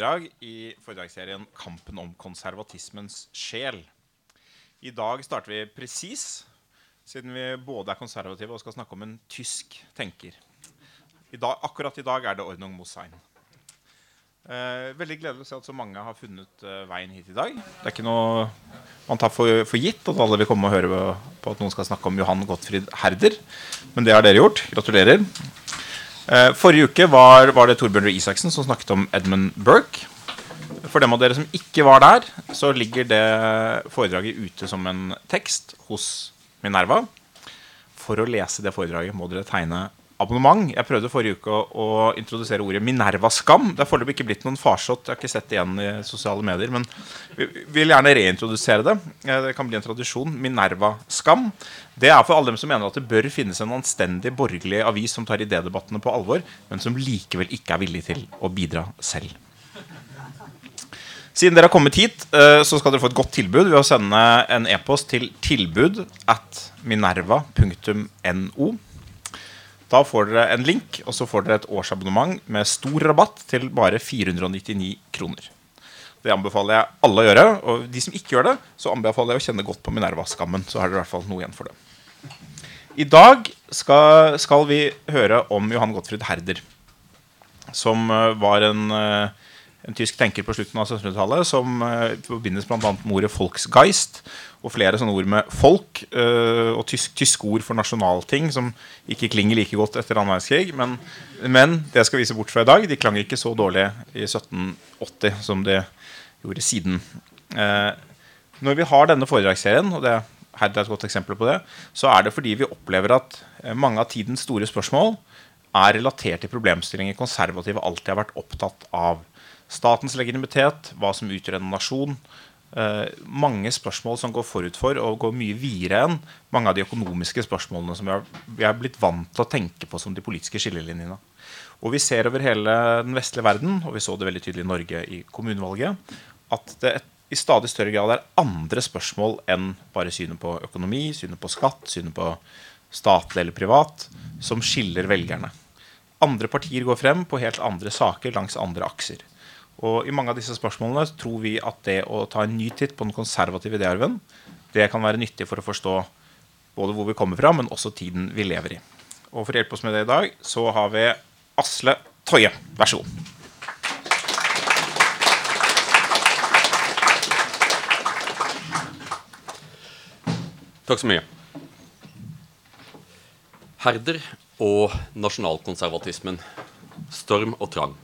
foredrag i foredragsserien 'Kampen om konservatismens sjel'. I dag starter vi presis, siden vi både er konservative og skal snakke om en tysk tenker. I dag, akkurat i dag er det Ordnung Mosheim. Eh, veldig gledelig å se at så mange har funnet eh, veien hit i dag. Det er ikke noe man tar for, for gitt at alle vil komme og høre på at noen skal snakke om Johan Gottfried Herder. Men det har dere gjort. Gratulerer. Eh, forrige uke var, var det Torbjørn Røe Isaksen som snakket om Edmund Burke. For dem av dere som ikke var der, så ligger det foredraget ute som en tekst hos Minerva. For å lese det foredraget må dere tegne abonnement. Jeg prøvde forrige uke å, å introdusere ordet Minerva-skam. Det er foreløpig ikke blitt noen farsott. Jeg har ikke sett det igjen i sosiale medier. Men vi vil gjerne reintrodusere det. Eh, det kan bli en tradisjon. Minerva-skam. Det er for alle dem som mener at det bør finnes en anstendig borgerlig avis som tar idédebattene på alvor, men som likevel ikke er villig til å bidra selv. Siden dere har kommet hit, eh, så skal dere få et godt tilbud ved å sende en e-post til tilbud at minerva.no. Da får dere en link, og så får dere et årsabonnement med stor rabatt til bare 499 kroner. Det anbefaler jeg alle å gjøre. Og de som ikke gjør det, så anbefaler jeg å kjenne godt på Minerva-skammen. Så har dere i hvert fall noe igjen for det. I dag skal, skal vi høre om Johan Gottfried Herder, som uh, var en, uh, en, tysk tenker på slutten av 1700-tallet, som uh, forbindes bl.a. med ordet 'Volksgeist' og flere sånne ord med folk øh, og tysk, tyske ord for nasjonalting som ikke klinger like godt etter annen verdenskrig. Men, men, det skal vi se bort fra i dag. De klang ikke så dårlig i 1780 som de gjorde siden. Eh, når vi har denne foredragsserien, og det her er et godt eksempel på det, så er det fordi vi opplever at eh, mange av tidens store spørsmål er relatert til problemstillinger konservative alltid har vært opptatt av. Statens legitimitet, hva som utgjør en nasjon, mange spørsmål som går forut for og går mye videre enn mange av de økonomiske spørsmålene som vi har, blitt vant til å tenke på som de politiske skillelinjene. Og Vi ser over hele den vestlige verden, og vi så det veldig tydelig i Norge i kommunevalget, at det i stadig større grad er andre spørsmål enn bare synet på økonomi, synet på skatt, synet på statlig eller privat, som skiller velgerne. Andre partier går frem på helt andre saker langs andre akser. Og I mange av disse spørsmålene tror vi at det å ta en ny titt på den konservative idéarven det kan være nyttig for å forstå både hvor vi kommer fra, men også tiden vi lever i. Og For å hjelpe oss med det i dag så har vi Asle Toje. Vær så god. Takk så mye. Herder og nasjonalkonservatismen. Storm og trang.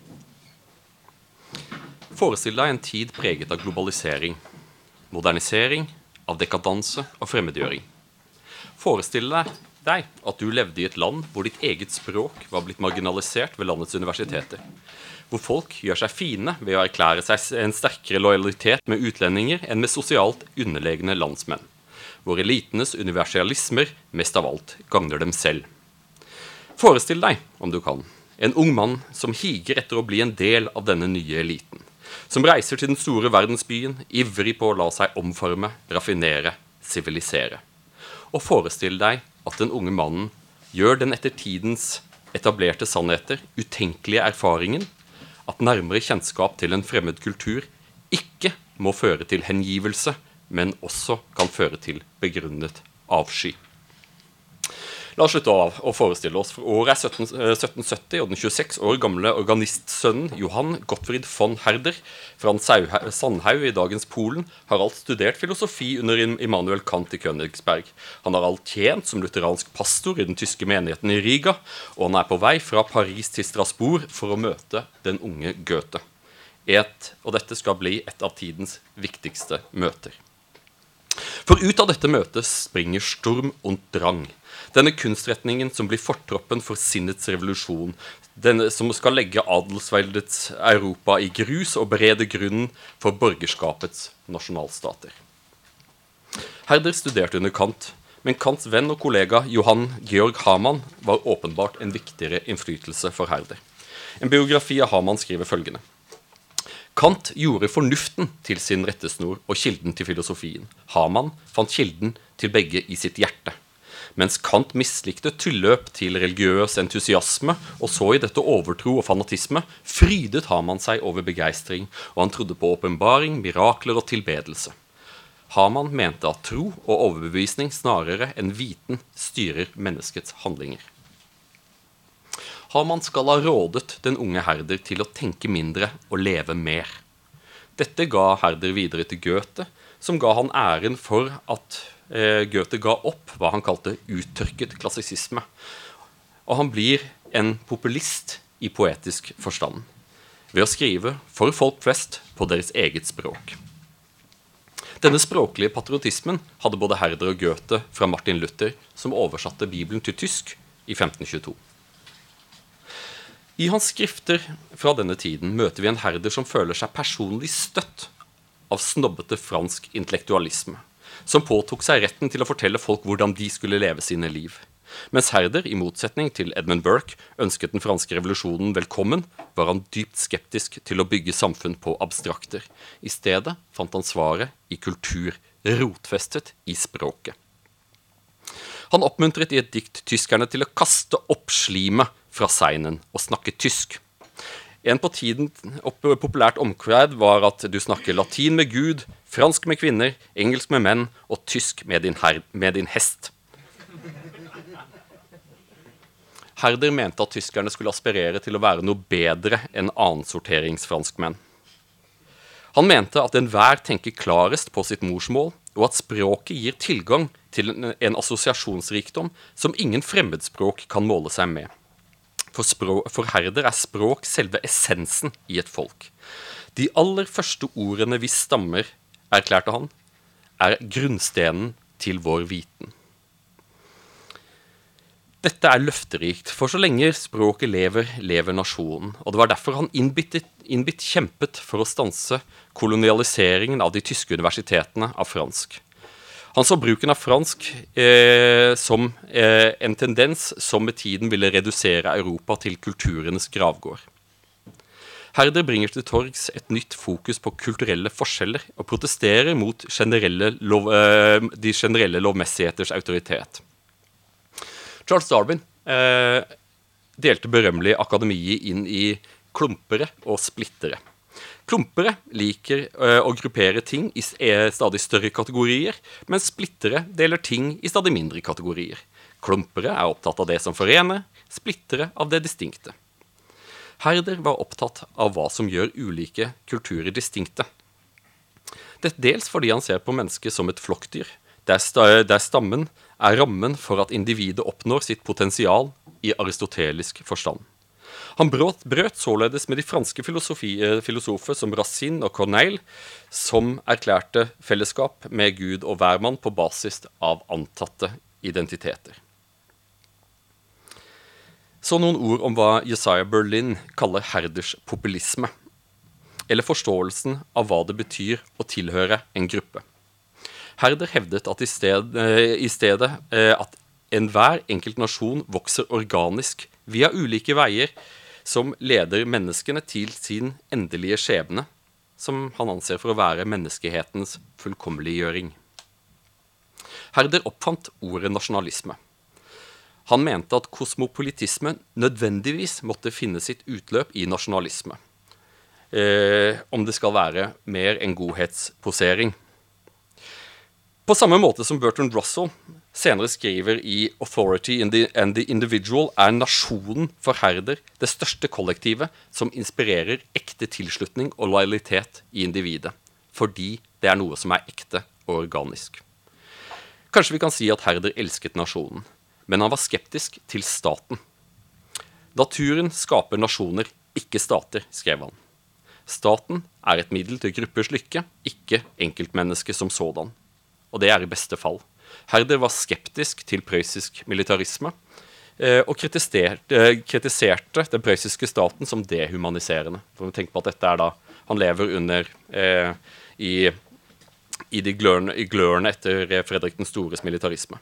Forestill deg en tid preget av globalisering, modernisering, av dekadanse og fremmedgjøring. Forestill deg at du levde i et land hvor ditt eget språk var blitt marginalisert ved landets universiteter. Hvor folk gjør seg fine ved å erklære seg en sterkere lojalitet med utlendinger enn med sosialt underlegne landsmenn. Hvor elitenes universalismer mest av alt gagner dem selv. Forestill deg, om du kan, en ung mann som higer etter å bli en del av denne nye eliten som reiser til den store verdensbyen, ivrig på å la seg omforme, raffinere, sivilisere. Og forestill deg at den unge mannen gjør den etter tidens etablerte sannheter utenkelige erfaringen at nærmere kjennskap til en fremmed kultur ikke må føre til hengivelse, men også kan føre til begrunnet avsky. La oss slutte av å forestille oss. For året er 17, 1770, eh, og den 26 år gamle organistsønnen Johan Gottfried von Herder fra Sandhaug i dagens Polen har alt studert filosofi under Immanuel Kant i Königsberg. Han har alt tjent som lutheransk pastor i den tyske menigheten i Riga, og han er på vei fra Paris til Strasbourg for å møte den unge Goethe. Et, og dette skal bli et av tidens viktigste møter. For ut av dette møtet springer storm und Drang. Denne kunstretningen som blir fortroppen for sinnets revolusjon. Denne som skal legge adelsveldets Europa i grus og berede grunnen for borgerskapets nasjonalstater. Herder studerte under Kant, men Kants venn og kollega Johan Georg Hamann var åpenbart en viktigere innflytelse for Herder. En biografi av Hamann skriver følgende. Kant gjorde fornuften til sin rettesnor og kilden til filosofien. Hamann fant kilden til begge i sitt hjerte. Mens Kant mislikte tilløp til religiøs entusiasme og så i dette overtro og fanatisme, frydet Haman seg over begeistring, og han trodde på åpenbaring, mirakler og tilbedelse. Haman mente at tro og overbevisning snarere enn viten styrer menneskets handlinger. Haman skal ha rådet den unge herder til å tenke mindre og leve mer. Dette ga herder videre til Goethe, som ga han æren for at Goethe ga opp hva han kalte uttørket klassisisme. Og han blir en populist i poetisk forstand ved å skrive for folk flest på deres eget språk. Denne språklige patriotismen hadde både Herder og Goethe fra Martin Luther, som oversatte Bibelen til tysk i 1522. I hans skrifter fra denne tiden møter vi en herder som føler seg personlig støtt av snobbete fransk intellektualisme, som påtok seg retten til å fortelle folk hvordan de skulle leve sine liv. Mens Herder, i motsetning til Edmund Burke, ønsket den franske revolusjonen velkommen, var han dypt skeptisk til å bygge samfunn på abstrakter. I stedet fant han svaret i kultur, rotfestet i språket. Han oppmuntret i et dikt tyskerne til å kaste opp slimet fra seinen og snakke tysk. En på tiden populært omkveid var at du snakker latin med Gud, fransk med kvinner, engelsk med menn og tysk med din, her, med din hest. Herder mente at tyskerne skulle aspirere til å være noe bedre enn annensorteringsfranskmenn. Han mente at enhver tenker klarest på sitt morsmål, og at språket gir tilgang til en, assosiasjonsrikdom som ingen fremmedspråk kan måle seg med. For, språk, for Herder er språk selve essensen i et folk. De aller første ordene vi stammer, erklærte han, er grunnstenen til vår viten. Dette er løfterikt, for så lenge språket lever, lever nasjonen. Og det var derfor han innbitt, kjempet for å stanse kolonialiseringen av de tyske universitetene av fransk. Han så bruken av fransk eh, som eh, en tendens som med tiden ville redusere Europa til kulturenes gravgård. Herder bringer til torgs et nytt fokus på kulturelle forskjeller og protesterer mot generelle lov, eh, de generelle lovmessigheters autoritet. Charles Darwin eh, delte berømmelig akademiet inn i klumpere og splittere. Klumpere liker uh, å gruppere ting i stadig større kategorier, mens splittere deler ting i stadig mindre kategorier. Klumpere er opptatt av det som forener, splittere av det distinkte. Herder var opptatt av hva som gjør ulike kulturer distinkte. Dette dels fordi han ser på mennesket som et flokkdyr, der stammen er rammen for at individet oppnår sitt potensial i aristotelisk forstand. Han brøt, brøt således med de franske eh, filosofer som Racine og Corneille, som erklærte fellesskap med Gud og hvermann på basis av antatte identiteter. Så noen ord om hva Jesiah Berlin kaller Herders populisme. Eller forståelsen av hva det betyr å tilhøre en gruppe. Herder hevdet at i, sted, eh, i stedet eh, at enhver enkelt nasjon vokser organisk via ulike veier som leder menneskene til sin endelige skjebne, som han anser for å være menneskehetens fullkommeliggjøring. Herder oppfant ordet nasjonalisme. Han mente at kosmopolitisme nødvendigvis måtte finne sitt utløp i nasjonalisme. Eh, om det skal være mer enn godhetsposering. På samme måte som Bertrand Russell senere skriver i 'Authority and the Individual', er nasjonen for Herder det største kollektivet som inspirerer ekte tilslutning og lojalitet i individet. Fordi det er noe som er ekte og organisk. Kanskje vi kan si at Herder elsket nasjonen, men han var skeptisk til staten. Naturen skaper nasjoner, ikke stater, skrev han. Staten er et middel til gruppers lykke, ikke enkeltmennesket som sådan og det er i beste fall. Herder var skeptisk til prøyssisk militarisme eh, og kritiserte, eh, kritiserte, den prøyssiske staten som dehumaniserende. For tenk på at dette er da Han lever under eh, i, i, de glørne, i glørne etter Fredrik den stores militarisme.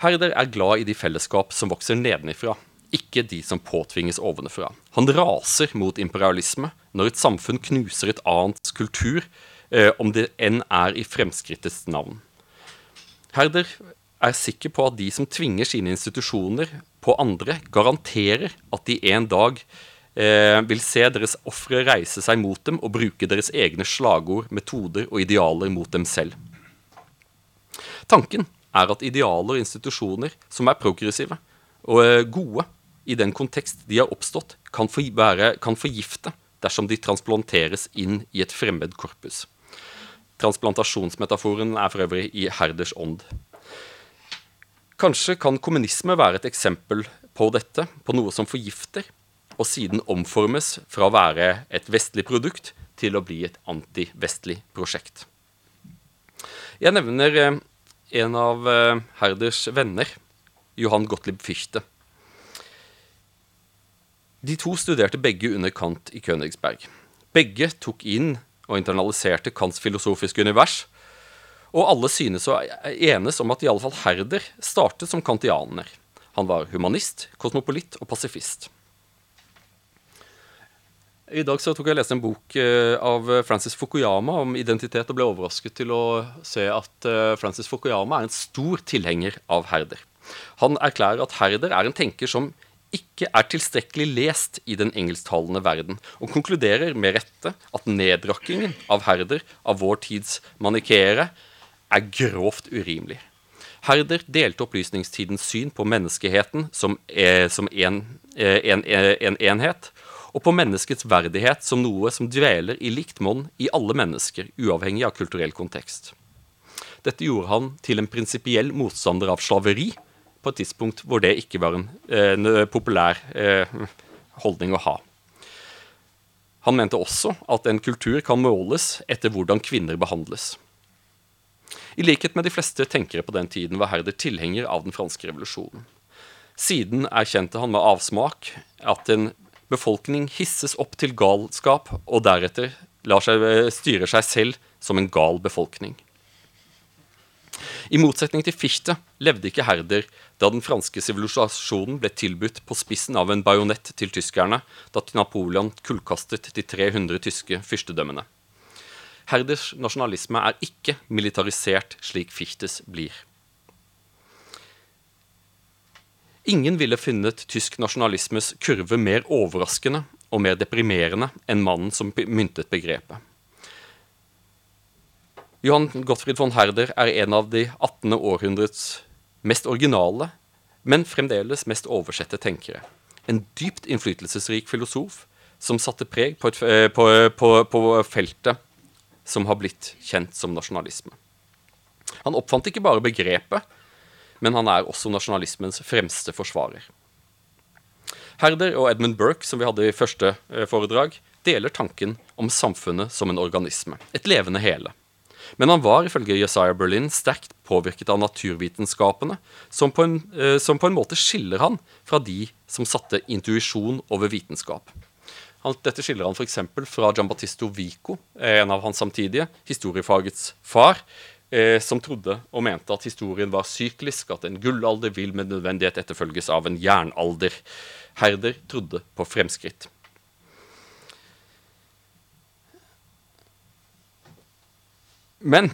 Herder er glad i de fellesskap som vokser nedenifra, ikke de som påtvinges ovenfra. Han raser mot imperialisme når et samfunn knuser et annet kultur om det enn er i fremskrittets navn. Herder er sikker på at de som tvinger sine institusjoner på andre, garanterer at de en dag eh, vil se deres ofre reise seg mot dem og bruke deres egne slagord, metoder og idealer mot dem selv. Tanken er at idealer og institusjoner som er progressive og eh, gode i den kontekst de har oppstått, kan forgifte dersom de transplanteres inn i et fremmed korpus. Transplantasjonsmetaforen er for øvrig i Herders ånd. Kanskje kan kommunisme være et eksempel på dette, på noe som forgifter, og siden omformes fra å være et vestlig produkt til å bli et antivestlig prosjekt. Jeg nevner eh, en av eh, Herders venner, Johan Gottlieb Fichte. De to studerte begge under Kant i Königsberg. Begge tok inn og internaliserte Kants filosofiske univers, og alle synes å enes om at i alle fall Herder startet som kantianer. Han var humanist, kosmopolitt og pasifist. I dag så tok jeg og leste en bok eh, av Francis Fukuyama om identitet, og ble overrasket til å se at eh, Francis Fukuyama er en stor tilhenger av Herder. Han erklærer at Herder er en tenker som ikke er tilstrekkelig lest i den engelsktalende verden, og konkluderer med rette at nedrakkingen av Herder av vår tids manikeere er grovt urimelig. Herder delte opplysningstidens syn på menneskeheten som, eh, som en, eh, en, eh, en, enhet, og på menneskets verdighet som noe som dveler i likt monn i alle mennesker, uavhengig av kulturell kontekst. Dette gjorde han til en prinsipiell motstander av slaveri, på et tidspunkt hvor det ikke var en, eh, populær eh, holdning å ha. Han mente også at en kultur kan måles etter hvordan kvinner behandles. I likhet med de fleste tenkere på den tiden var Herder tilhenger av den franske revolusjonen. Siden erkjente han med avsmak at en befolkning hisses opp til galskap og deretter eh, styre seg selv som en gal befolkning. I motsetning til Fichte levde ikke Herder da den franske sivilisasjonen ble tilbudt på spissen av en bajonett til tyskerne da Napoleon kullkastet de 300 tyske fyrstedømmene. Herders nasjonalisme er ikke militarisert slik Fichtes blir. Ingen ville funnet tysk nasjonalismes kurve mer overraskende og mer deprimerende enn mannen som myntet begrepet. Johan Gottfried von Herder er en av de 18. århundrets mest originale, men fremdeles mest oversette tenkere. En dypt innflytelsesrik filosof som satte preg på, et, eh, på, på, på feltet som har blitt kjent som nasjonalisme. Han oppfant ikke bare begrepet, men han er også nasjonalismens fremste forsvarer. Herder og Edmund Burke, som vi hadde i første eh, foredrag, deler tanken om samfunnet som en organisme, et levende hele. Men han var ifølge Josiah Berlin sterkt påvirket av naturvitenskapene, som på, en, eh, som på en måte skiller han fra de som satte intuisjon over vitenskap. Dette skiller han f.eks. fra Giambattisto Vico, en av hans samtidige, historiefagets far, eh, som trodde og mente at historien var syklisk, at en gullalder vil med nødvendighet etterfølges av en jernalder. Herder trodde på fremskritt. Men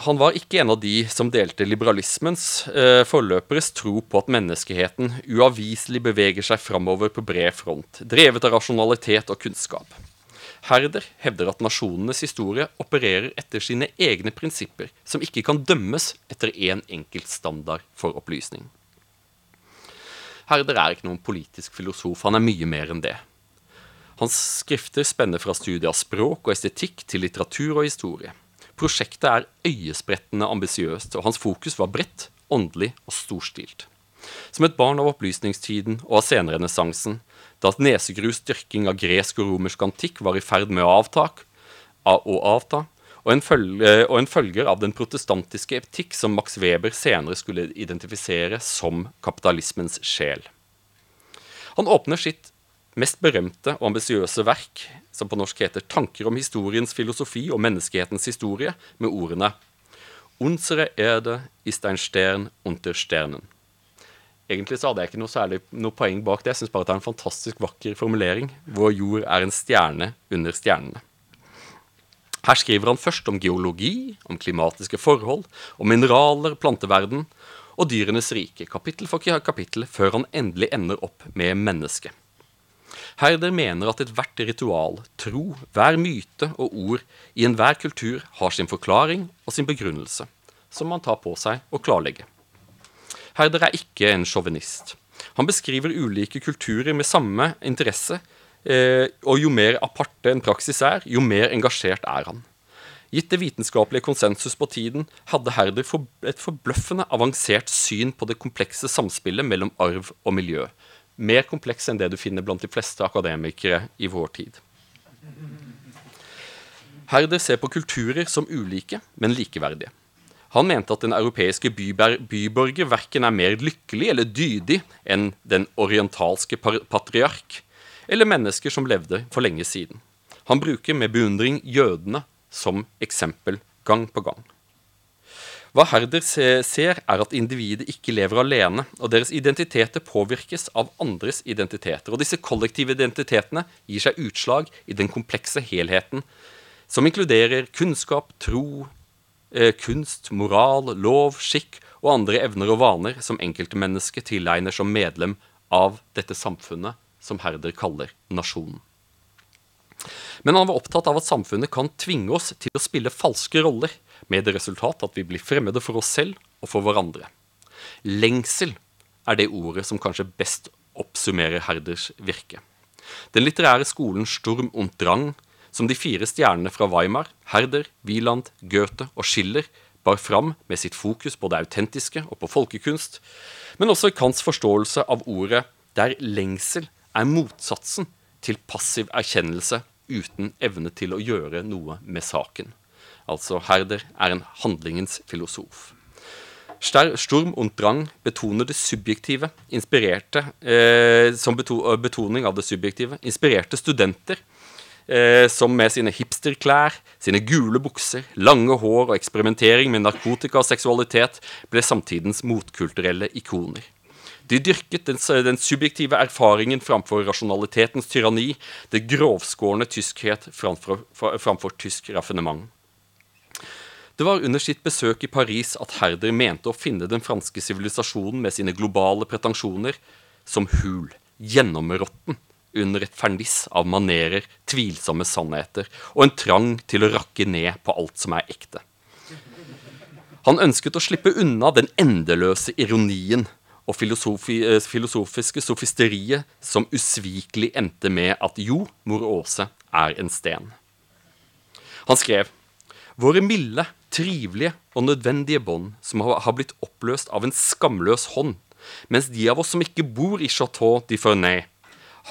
han var ikke en av de som delte liberalismens eh, forløperes tro på at menneskeheten uavviselig beveger seg framover på bred front, drevet av rasjonalitet og kunnskap. Herder hevder at nasjonenes historie opererer etter sine egne prinsipper, som ikke kan dømmes etter én en enkelt standard for opplysning. Herder er ikke noen politisk filosof, han er mye mer enn det. Hans skrifter spenner fra studier av språk og estetikk til litteratur og historie. Prosjektet er øyesprettende ambisiøst, og hans fokus var bredt, åndelig og storstilt. Som et barn av opplysningstiden og av senrenessansen, da nesegrus dyrking av gresk og romersk antikk var i ferd med å avta, og avta, og en, følge, og en følger av den protestantiske etikk som Max Weber senere skulle identifisere som kapitalismens sjel. Han åpner sitt mest berømte og ambisiøse verk, som på norsk heter 'Tanker om historiens filosofi og menneskehetens historie', med ordene 'Unsere Erde ist ein Stern unter Sternen'. Egentlig så hadde jeg ikke noe særlig noe poeng bak det. Jeg syns bare det er en fantastisk vakker formulering. Vår jord er en stjerne under stjernene. Her skriver han først om geologi, om klimatiske forhold, om mineraler, planteverden og dyrenes rike, kapittel for kapittel, før han endelig ender opp med mennesket. Herder mener at ethvert ritual, tro, hver myte og ord i enhver kultur har sin forklaring og sin begrunnelse, som man tar på seg å klarlegge. Herder er ikke en sjåvinist. Han beskriver ulike kulturer med samme interesse, eh, og jo mer aparte en praksis er, jo mer engasjert er han. Gitt det vitenskapelige konsensus på tiden hadde Herder et forbløffende avansert syn på det komplekse samspillet mellom arv og miljø. Mer kompleks enn det du finner blant de fleste akademikere i vår tid. Herder ser på kulturer som ulike, men likeverdige. Han mente at den europeiske byborger verken er mer lykkelig eller dydig enn den orientalske patriark, eller mennesker som levde for lenge siden. Han bruker med beundring jødene som eksempel gang på gang. Hva Herder ser, er at individet ikke lever alene, og deres identiteter påvirkes av andres identiteter. Og disse kollektive identitetene gir seg utslag i den komplekse helheten, som inkluderer kunnskap, tro, eh, kunst, moral, lov, skikk og andre evner og vaner som enkeltmennesket tilegner som medlem av dette samfunnet som Herder kaller nasjonen. Men han var opptatt av at samfunnet kan tvinge oss til å spille falske roller, med det resultat at vi blir fremmede for oss selv og for hverandre. Lengsel er det ordet som kanskje best oppsummerer Herders virke. Den litterære skolen Sturm und Drang som de fire stjernene fra Weimar, Herder, Wieland, Goethe og Schiller bar fram med sitt fokus på det autentiske og på folkekunst, men også i Kants forståelse av ordet der lengsel er motsatsen til passiv erkjennelse uten evne til å gjøre noe med saken. Altså Herder er en handlingens filosof. Sturm und Drang betoner det subjektive, inspirerte, eh, som betoning av det subjektive, inspirerte studenter eh, som med sine hipsterklær, sine gule bukser, lange hår og eksperimentering med narkotika og seksualitet ble samtidens motkulturelle ikoner. De dyrket den, den, subjektive erfaringen framfor rasjonalitetens tyranni, det grovskårne tyskhet framfor, framfor tysk raffinement. Det var under sitt besøk i Paris at Herder mente å finne den franske sivilisasjonen med sine globale pretensjoner som hul, gjennområtten under et ferniss av manerer, tvilsomme sannheter og en trang til å rakke ned på alt som er ekte. Han ønsket å slippe unna den endeløse ironien og filosofi, eh, filosofiske sofisteriet som usvikelig endte med at jo, mor Åse er en sten. Han skrev Våre milde, trivelige og nødvendige bånd som har blitt oppløst av en skamløs hånd, mens de av oss som ikke bor i Chateau de Fernay,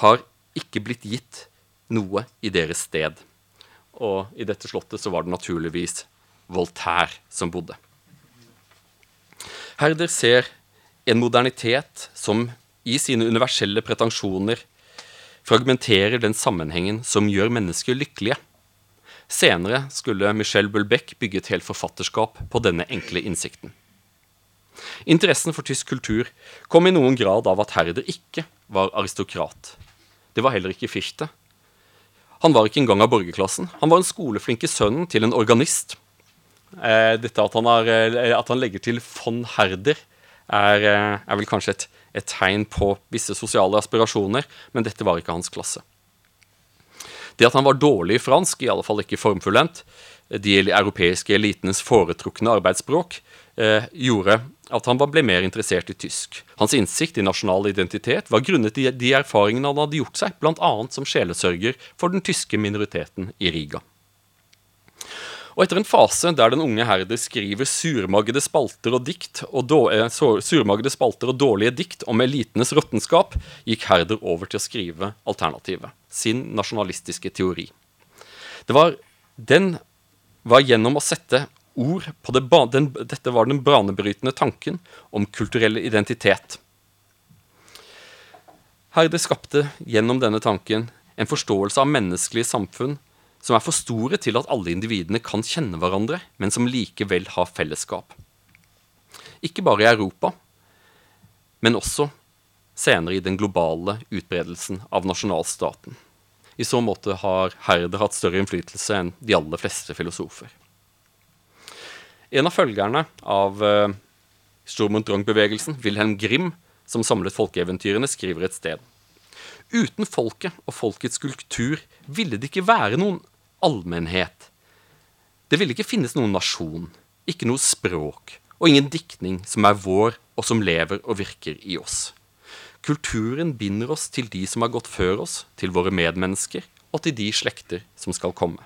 har ikke blitt gitt noe i deres sted. Og i dette slottet så var det naturligvis Voltaire som bodde. Herder ser en modernitet som i sine universelle pretensjoner fragmenterer den sammenhengen som gjør mennesker lykkelige. Senere skulle Michel Bulbeck bygge et helt forfatterskap på denne enkle innsikten. Interessen for tysk kultur kom i noen grad av at Herder ikke var aristokrat. Det var heller ikke Fichte. Han var ikke engang av borgerklassen. Han var den skoleflinke sønnen til en organist. Eh, dette at han, har, eh, at han, legger til von Herder, er, eh, er vel kanskje et, et, tegn på visse sosiale aspirasjoner, men dette var ikke hans klasse. Det at han var dårlig i fransk, i alle fall ikke formfullendt, de europeiske elitenes foretrukne arbeidsspråk, eh, gjorde at han ble mer interessert i tysk. Hans innsikt i nasjonal identitet var grunnet i de erfaringene han hadde gjort seg, bl.a. som sjelesørger for den tyske minoriteten i Riga. Og etter en fase der den unge herder skriver surmagede spalter og dikt og, eh, surmagede spalter og dårlige dikt om elitenes råttenskap, gikk Herder over til å skrive alternativet, sin nasjonalistiske teori. Det var, den var gjennom å sette ord på det den, Dette var den banebrytende tanken om kulturell identitet. Herde skapte gjennom denne tanken en forståelse av menneskelige samfunn som er for store til at alle individene kan kjenne hverandre, men som likevel har fellesskap. Ikke bare i Europa, men også senere i den globale utbredelsen av nasjonalstaten. I så måte har Herder hatt større innflytelse enn de aller fleste filosofer. En av følgerne av uh, Sturm und Drang-bevegelsen, Wilhelm Grimm, som samlet folkeeventyrene, skriver et sted. Uten folket og folkets kultur ville det ikke være noen allmennhet. Det ville ikke finnes noen nasjon, ikke noe språk og ingen diktning som er vår og som lever og virker i oss. Kulturen binder oss til de som har gått før oss, til våre medmennesker og til de slekter som skal komme.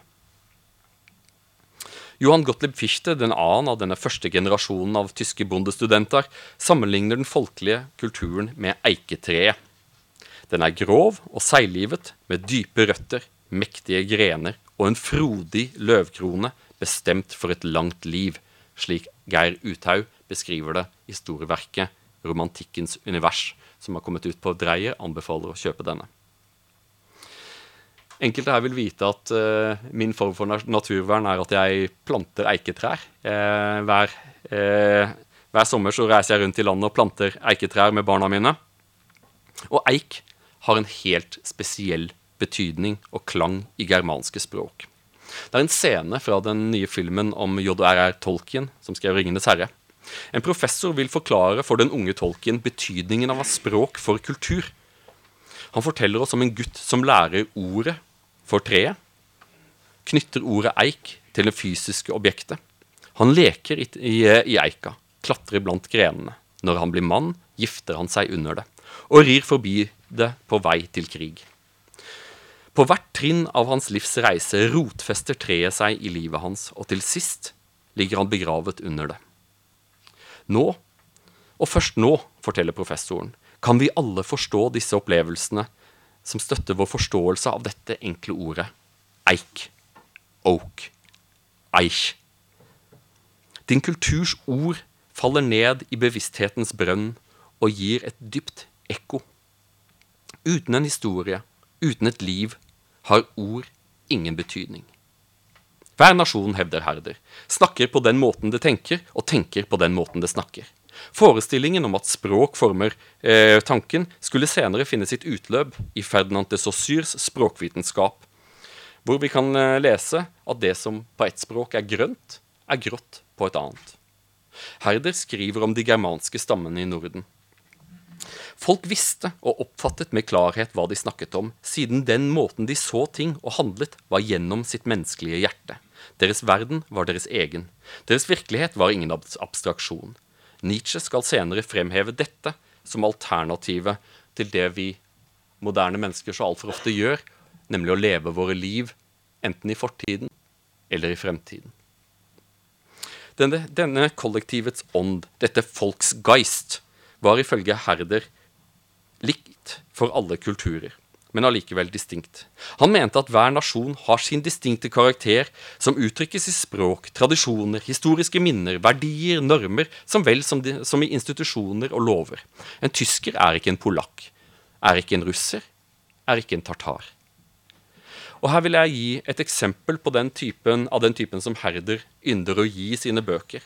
Johan Gottlieb Fichte, den annen av denne første generasjonen av tyske bondestudenter, sammenligner den folkelige kulturen med eiketreet. Den er grov og seiglivet, med dype røtter, mektige grener og en frodig løvkrone bestemt for et langt liv, slik Geir Uthaug beskriver det i storverket 'Romantikkens univers', som har kommet ut på Dreyer. Anbefaler å kjøpe denne. Enkelte her vil vite at uh, min form for naturvern er at jeg planter eiketrær. Uh, hver, uh, hver, sommer så reiser jeg rundt i landet og planter eiketrær med barna mine. Og eik har en helt spesiell betydning og klang i germanske språk. Det er en scene fra den nye filmen om JRR Tolkien, som skrev 'Ringenes herre'. En professor vil forklare for den unge Tolkien betydningen av språk for kultur. Han forteller oss om en gutt som lærer ordet for treet, knytter ordet eik til det fysiske objektet. Han leker i, i, i eika, klatrer blant grenene. Når han blir mann, gifter han seg under det, og rir forbi det på vei til krig. På hvert trinn av hans livs reise rotfester treet seg i livet hans, og til sist ligger han begravet under det. Nå, og først nå, forteller professoren, kan vi alle forstå disse opplevelsene som støtter vår forståelse av dette enkle ordet eik, oak, eich. Din kulturs ord faller ned i bevissthetens brønn og gir et dypt ekko. Uten en historie, uten et liv, har ord ingen betydning. Hver nasjon, hevder Herder, snakker på den måten det tenker, og tenker på den måten det snakker. Forestillingen om at språk former eh, tanken, skulle senere finne sitt utløp i Ferdinand de Saussures språkvitenskap, hvor vi kan eh, lese at det som på ett språk er grønt, er grått på et annet. Herder skriver om de germanske stammene i Norden. Folk visste og oppfattet med klarhet hva de snakket om, siden den måten de så ting og handlet, var gjennom sitt menneskelige hjerte. Deres verden var deres egen. Deres virkelighet var ingen abstraksjon. Nietzsche skal senere fremheve dette som alternativet til det vi moderne mennesker så altfor ofte gjør, nemlig å leve våre liv enten i fortiden eller i fremtiden. Denne, denne kollektivets ånd, dette folksgeist, var ifølge Herder likt for alle kulturer, men allikevel distinkt. Han mente at hver nasjon har sin distinkte karakter, som uttrykkes i språk, tradisjoner, historiske minner, verdier, normer, som vel som, de, som i institusjoner og lover. En tysker er ikke en polakk, er ikke en russer, er ikke en tartar. Og Her vil jeg gi et eksempel på den typen, av den typen som Herder ynder å gi i sine bøker.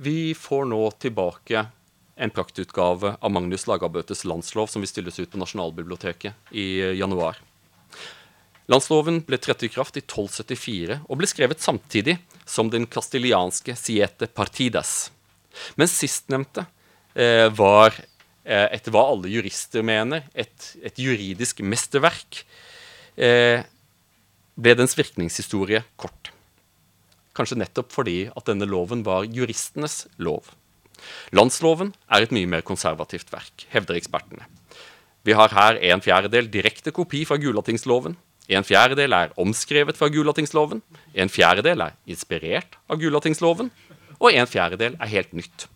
Vi får nå tilbake en praktutgave av Magnus Lagabøtes landslov, som vil stilles ut på Nasjonalbiblioteket i eh, januar. Landsloven ble trådt i kraft i 1274 og ble skrevet samtidig som den kastilianske Siete Partidas. Men sistnevnte eh, var, eh, etter hva alle jurister mener, et, et juridisk mesterverk, eh, ble dens virkningshistorie kort. Kanskje nettopp fordi at denne loven var juristenes lov. Landsloven er et mye mer konservativt verk, hevder ekspertene. Vi har her en fjerdedel direkte kopi fra Gulatingsloven. En fjerdedel er omskrevet fra Gulatingsloven. En fjerdedel er inspirert av Gulatingsloven. Og en fjerdedel er helt nytt.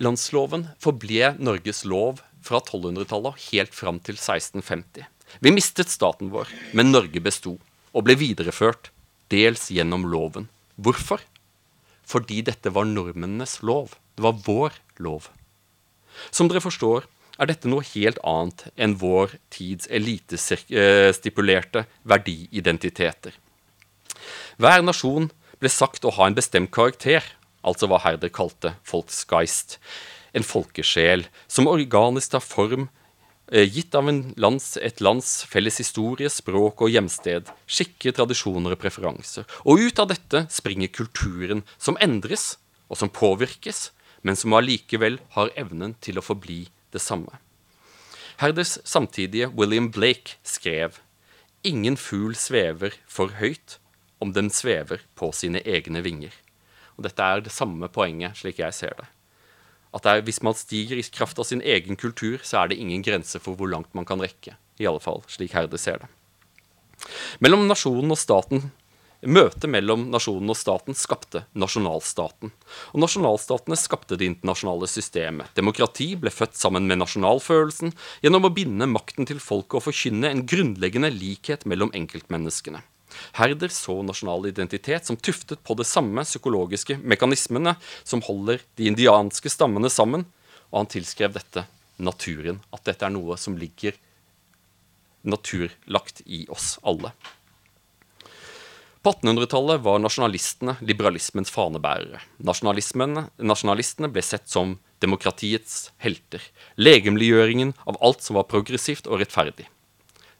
Landsloven forble Norges lov fra 1200-tallet helt fram til 1650. Vi mistet staten vår, men Norge besto og ble videreført, dels gjennom loven. Hvorfor? fordi dette var nordmennenes lov. Det var vår lov. Som dere forstår, er dette noe helt annet enn vår tids elitestipulerte verdiidentiteter. Hver nasjon ble sagt å ha en bestemt karakter, altså hva Herder kalte folksgeist. en folkesjel som organisk tar form gitt av lands, et lands felles historie, språk og hjemsted, skikker, tradisjoner og preferanser. Og ut av dette springer kulturen, som endres, og som påvirkes, men som allikevel har evnen til å forbli det samme. Herders samtidige William Blake skrev Ingen fugl svever for høyt om den svever på sine egne vinger. Og Dette er det samme poenget, slik jeg ser det. At er, Hvis man stiger i kraft av sin egen kultur, så er det ingen grense for hvor langt man kan rekke. I alle fall slik Herde ser det. Mellom nasjonen og staten Møtet mellom nasjonen og staten skapte nasjonalstaten. Og nasjonalstatene skapte det internasjonale systemet. Demokrati ble født sammen med nasjonalfølelsen gjennom å binde makten til folket og forkynne en grunnleggende likhet mellom enkeltmenneskene. Herder så nasjonal identitet som tuftet på de samme psykologiske mekanismene som holder de indianske stammene sammen, og han tilskrev dette naturen. At dette er noe som ligger naturlagt i oss alle. På 1800-tallet var nasjonalistene liberalismens fanebærere. Nasjonalistene ble sett som demokratiets helter. Legemliggjøringen av alt som var progressivt og rettferdig.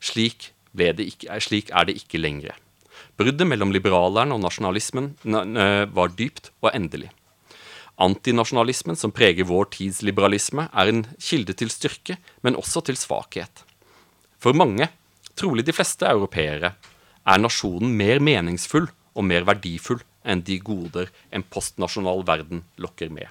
Slik, ikke, slik er det ikke lenger. Bruddet mellom liberaleren og nasjonalismen var dypt og endelig. Antinasjonalismen som preger vår tids liberalisme, er en kilde til styrke, men også til svakhet. For mange, trolig de fleste europeere, er nasjonen mer meningsfull og mer verdifull enn de goder en postnasjonal verden lokker med.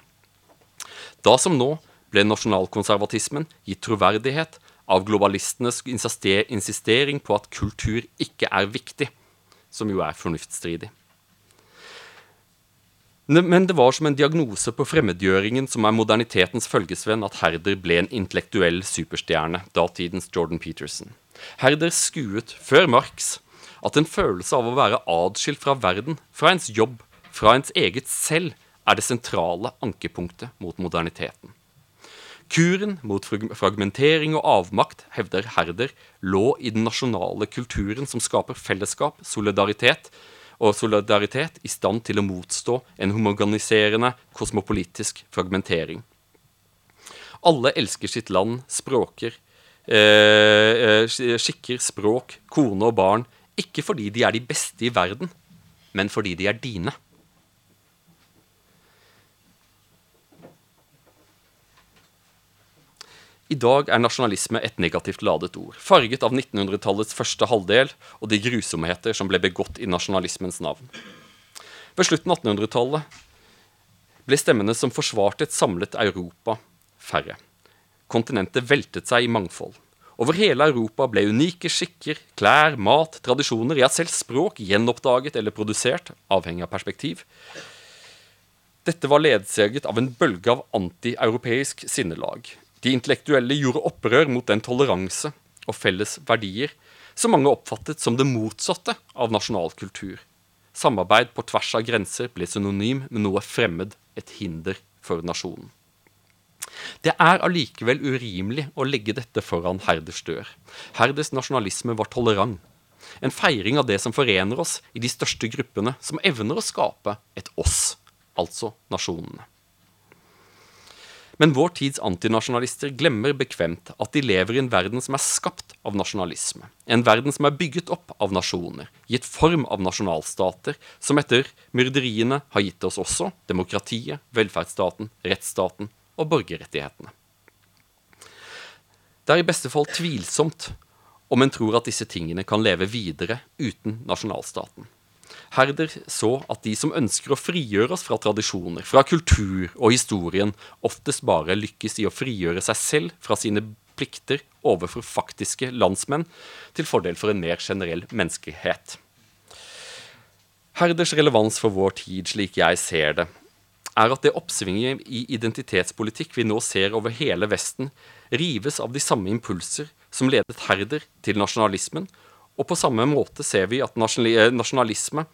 Da som nå ble nasjonalkonservatismen gitt troverdighet av globalistenes insistering på at kultur ikke er viktig, som jo er fornuftsstridig. Men det var som en diagnose på fremmedgjøringen som er modernitetens følgesvenn at Herder ble en intellektuell superstjerne, datidens Jordan Peterson. Herder skuet, før Marx, at en følelse av å være adskilt fra verden, fra ens jobb, fra ens eget selv, er det sentrale ankepunktet mot moderniteten. Kuren mot fragmentering og avmakt, hevder Herder, lå i den nasjonale kulturen som skaper fellesskap, solidaritet og solidaritet i stand til å motstå en homogeniserende kosmopolitisk fragmentering. Alle elsker sitt land, språker, eh, eh skikker, språk, kone og barn, ikke fordi de er de beste i verden, men fordi de er dine. I dag er nasjonalisme et negativt ladet ord, farget av 1900-tallets første halvdel og de grusomheter som ble begått i nasjonalismens navn. Ved slutten av 1800-tallet ble stemmene som forsvarte et samlet Europa, færre. Kontinentet veltet seg i mangfold. Over hele Europa ble unike skikker, klær, mat, tradisjoner, ja selv språk gjenoppdaget eller produsert, avhengig av perspektiv. Dette var ledsaget av en bølge av antieuropeisk sinnelag. De intellektuelle gjorde opprør mot den toleranse og felles verdier som mange oppfattet som det motsatte av nasjonal kultur. Samarbeid på tvers av grenser ble synonym med noe fremmed, et hinder for nasjonen. Det er allikevel urimelig å legge dette foran Herders dør. Herders nasjonalisme var tolerant. En feiring av det som forener oss i de største gruppene, som evner å skape et oss, altså nasjonene. Men vår tids antinasjonalister glemmer bekvemt at de lever i en verden som er skapt av nasjonalisme. En verden som er bygget opp av nasjoner, gitt form av nasjonalstater, som etter myrderiene har gitt oss også demokratiet, velferdsstaten, rettsstaten og borgerrettighetene. Det er i beste fall tvilsomt om en tror at disse tingene kan leve videre uten nasjonalstaten. Herder så at de som ønsker å frigjøre oss fra tradisjoner, fra kultur og historien, oftest bare lykkes i å frigjøre seg selv fra sine plikter overfor faktiske landsmenn, til fordel for en mer generell menneskelighet. Herders relevans for vår tid, slik jeg ser det, er at det oppsvinget i identitetspolitikk vi nå ser over hele Vesten, rives av de samme impulser som ledet Herder til nasjonalismen, og på samme måte ser vi at eh, nasjonalisme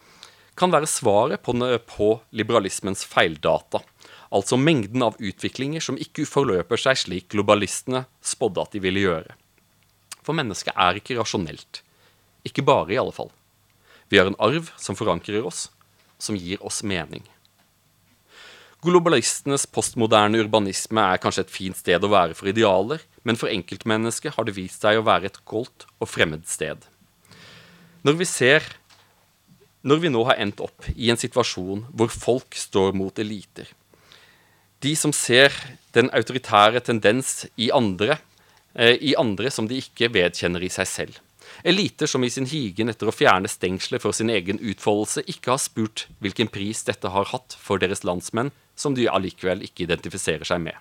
kan være svaret på, på liberalismens feildata. Altså mengden av utviklinger som ikke forløper seg slik globalistene spådde at de ville gjøre. For mennesket er ikke rasjonelt. Ikke bare, i alle fall. Vi har en arv som forankrer oss, som gir oss mening. Globalistenes postmoderne urbanisme er kanskje et fint sted å være for idealer, men for enkeltmennesket har det vist seg å være et koldt og fremmed sted. Når vi ser Når vi nå har endt opp i en situasjon hvor folk står mot eliter, de som ser den autoritære tendens i andre, eh, i andre som de ikke vedkjenner i seg selv. Eliter som i sin higen etter å fjerne stengsler for sin egen utfoldelse ikke har spurt hvilken pris dette har hatt for deres landsmenn, som de allikevel ikke identifiserer seg med.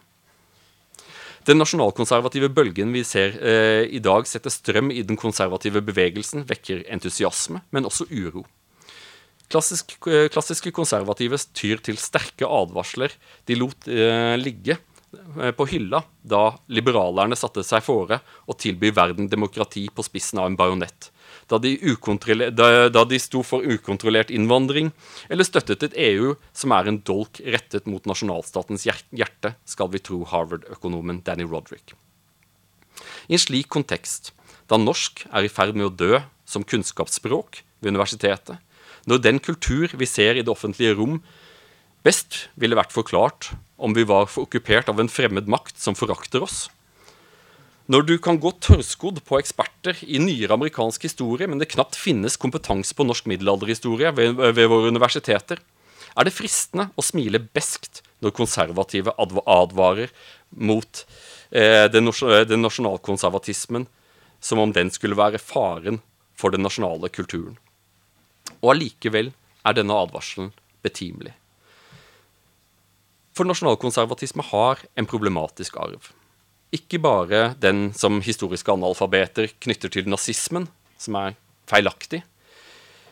Den nasjonalkonservative bølgen vi ser eh, i dag, setter strøm i den konservative bevegelsen, vekker entusiasme, men også uro. Klassisk, eh, klassiske konservative tyr til sterke advarsler de lot eh, ligge eh, på hylla da liberalerne satte seg fore å tilby verden demokrati på spissen av en bajonett da de, da, da de sto for ukontrollert innvandring, eller støttet et EU som er en dolk rettet mot nasjonalstatens hjerte, skal vi tro Harvard-økonomen Danny Roderick. I en slik kontekst, da norsk er i ferd med å dø som kunnskapsspråk ved universitetet, når den kultur vi ser i det offentlige rom, best ville vært forklart om vi var for okkupert av en fremmed makt som forakter oss, når du kan gå tørrskodd på eksperter i nyere amerikansk historie, men det knapt finnes kompetanse på norsk middelalderhistorie ved, ved våre universiteter, er det fristende å smile beskt når konservative advarer mot eh, den, nasjonalkonservatismen som om den skulle være faren for den nasjonale kulturen. Og allikevel er denne advarselen betimelig. For nasjonalkonservatisme har en problematisk arv ikke bare den som historiske analfabeter knytter til nazismen, som er feilaktig,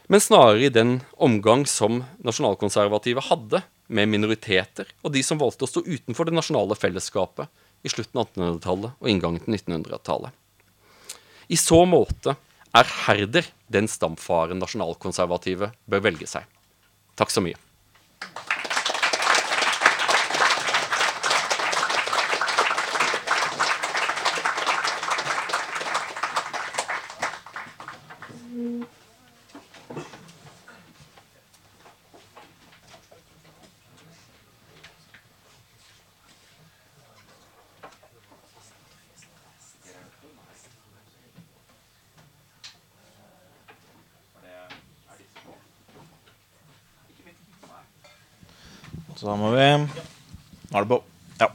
men snarere i den omgang som nasjonalkonservative hadde med minoriteter og de som valgte å stå utenfor det nasjonale fellesskapet i slutten av 1800-tallet og inngangen til 1900-tallet. I så måte er Herder den stamfaren nasjonalkonservative bør velge seg. Takk så mye. Så da må vi Nå er det på. Ja.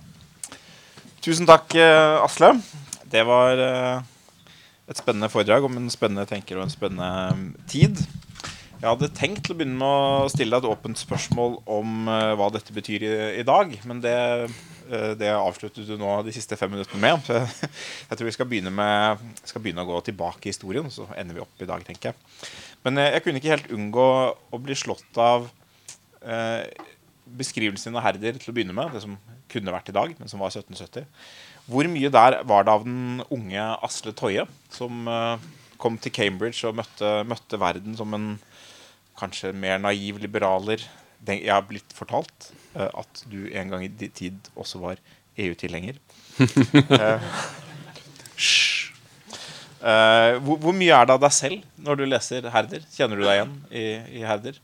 Tusen takk, eh, Asle. Det var eh, et spennende foredrag om en spennende tenker og en spennende eh, tid. Jeg hadde tenkt til å begynne med å stille deg et åpent spørsmål om uh, hva dette betyr i, i dag. Men det, det, avsluttet du nå de siste fem minuttene med. Så jeg tror vi skal begynne, med, skal begynne å gå tilbake i historien, så ender vi opp i dag, tenker jeg. Men jeg kunne ikke helt unngå å bli slått av beskrivelsen av Herder til å begynne med, det som kunne vært i dag, men som var 1770. Hvor mye der var det av den unge Asle Toje, som uh, kom til Cambridge og møtte, møtte, verden som en kanskje mer naiv liberaler? Jeg har blitt fortalt uh, at du en gang i din tid også var EU-tilhenger. uh, hvor, hvor, mye er det av deg selv når du leser Herder? Kjenner du deg igjen i, i Herder?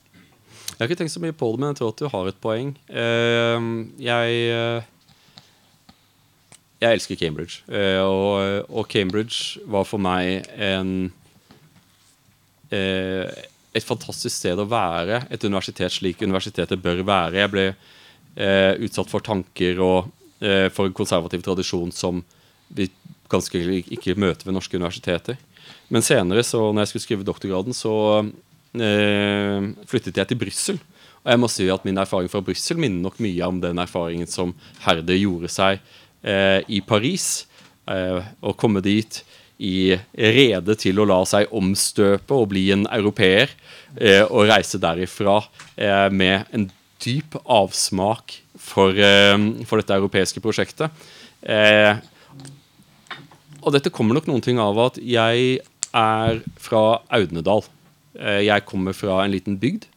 Jeg har ikke tenkt så mye på det, men jeg tror at du har et poeng. Uh, jeg uh, Jeg elsker Cambridge. Uh, og, og, Cambridge var for meg en eh, Et fantastisk sted å være. Et universitet slik universitetet bør være. Jeg ble utsatt for tanker og for en konservativ tradisjon som vi ganske ikke møter ved norske universiteter. Men senere, så når jeg skulle skrive doktorgraden, så eh, flyttet jeg til Brussel. Og jeg må si at min erfaring fra Brussel minner nok mye om den erfaringen som Herde gjorde seg eh, i Paris. Eh, å komme dit i rede til å la seg omstøpe og bli en europeer. Eh, og reise derifra eh, med en dyp avsmak for, eh, for dette europeiske prosjektet. og dette kommer nok noen ting av at jeg er fra Audnedal. Eh, jeg kommer fra en liten bygd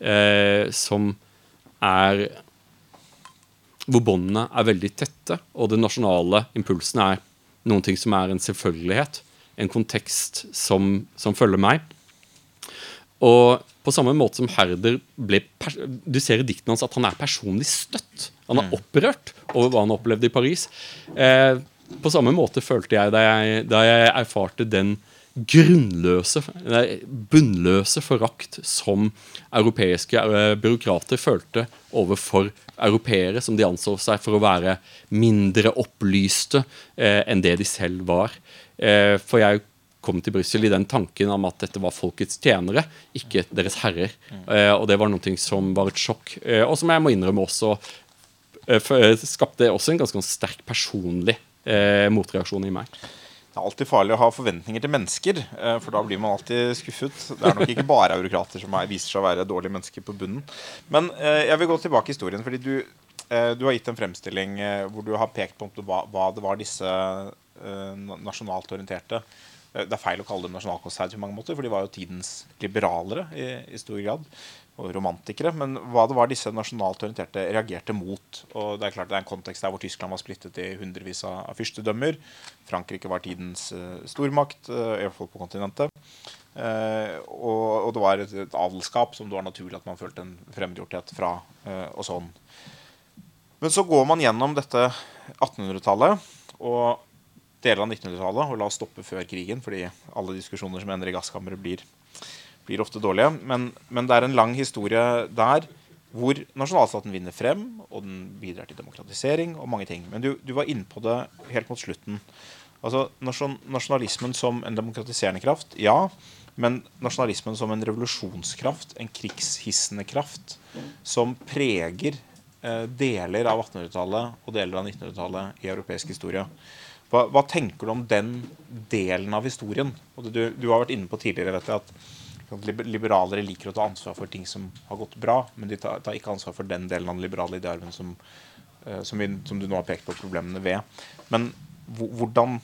eh, som er Hvor båndene er veldig tette, og den nasjonale impulsen er noen ting som er en selvfølgelighet. En kontekst som, som følger meg. Og på samme måte som Herder ble Du ser i diktene hans at han er personlig støtt. Han er mm. opprørt over hva han opplevde i Paris. Eh, på samme måte følte jeg da jeg, da jeg erfarte den grunnløse, nei, bunnløse forakt som europeiske eh, byråkrater følte overfor europeere som de anså seg for å være mindre opplyste eh, enn det de selv var. Eh, for jeg kom til Brussel i den tanken om at dette var folkets tjenere, ikke deres herrer. Eh, og det var noe som var et sjokk, eh, og som jeg må innrømme også eh, skapte også en ganske sterk personlig motreaksjon i meg. Det er alltid farlig å ha forventninger til mennesker, eh, for da blir man alltid skuffet. Det er nok ikke bare eurokrater som er, viser seg å være dårlige mennesker på bunnen. Men eh, jeg vil gå tilbake i historien, fordi du, eh, du har gitt en fremstilling hvor du har pekt på hva, det var disse nasjonalt orienterte Det er feil å kalle dem nasjonalkonservative på mange måter, for de var jo tidens liberalere i, i stor grad. Og romantikere. Men hva det var disse nasjonalt orienterte reagerte mot. Og det er klart det er en kontekst der hvor Tyskland var splittet i hundrevis av, fyrstedømmer. Frankrike var tidens uh, stormakt, uh, i hvert fall på kontinentet. Uh, og, og det var et, et adelskap som det var naturlig at man følte en fremmedgjorthet fra. og sånn. Men så går man gjennom dette 1800-tallet og deler av 1900-tallet. Og la oss stoppe før krigen, fordi alle diskusjoner som ender i gasskammeret, blir, blir ofte dårlige. Men, men det er en lang historie der hvor nasjonalstaten vinner frem, og den bidrar til demokratisering og mange ting. Men du, du var inne på det helt mot slutten. Altså nasjon, Nasjonalismen som en demokratiserende kraft, ja. Men nasjonalismen som en revolusjonskraft, en krigshissende kraft, som preger eh, deler av 1800-tallet og deler av 1900-tallet i europeisk historie. Hva, hva tenker du om den delen av historien? Du, du har vært inne på tidligere vet jeg, at liberalere liker å ta ansvar for ting som har gått bra, men de tar, ikke ansvar for den delen av den liberale idearven som, eh, som, som du nå har pekt på problemene ved. Men hvordan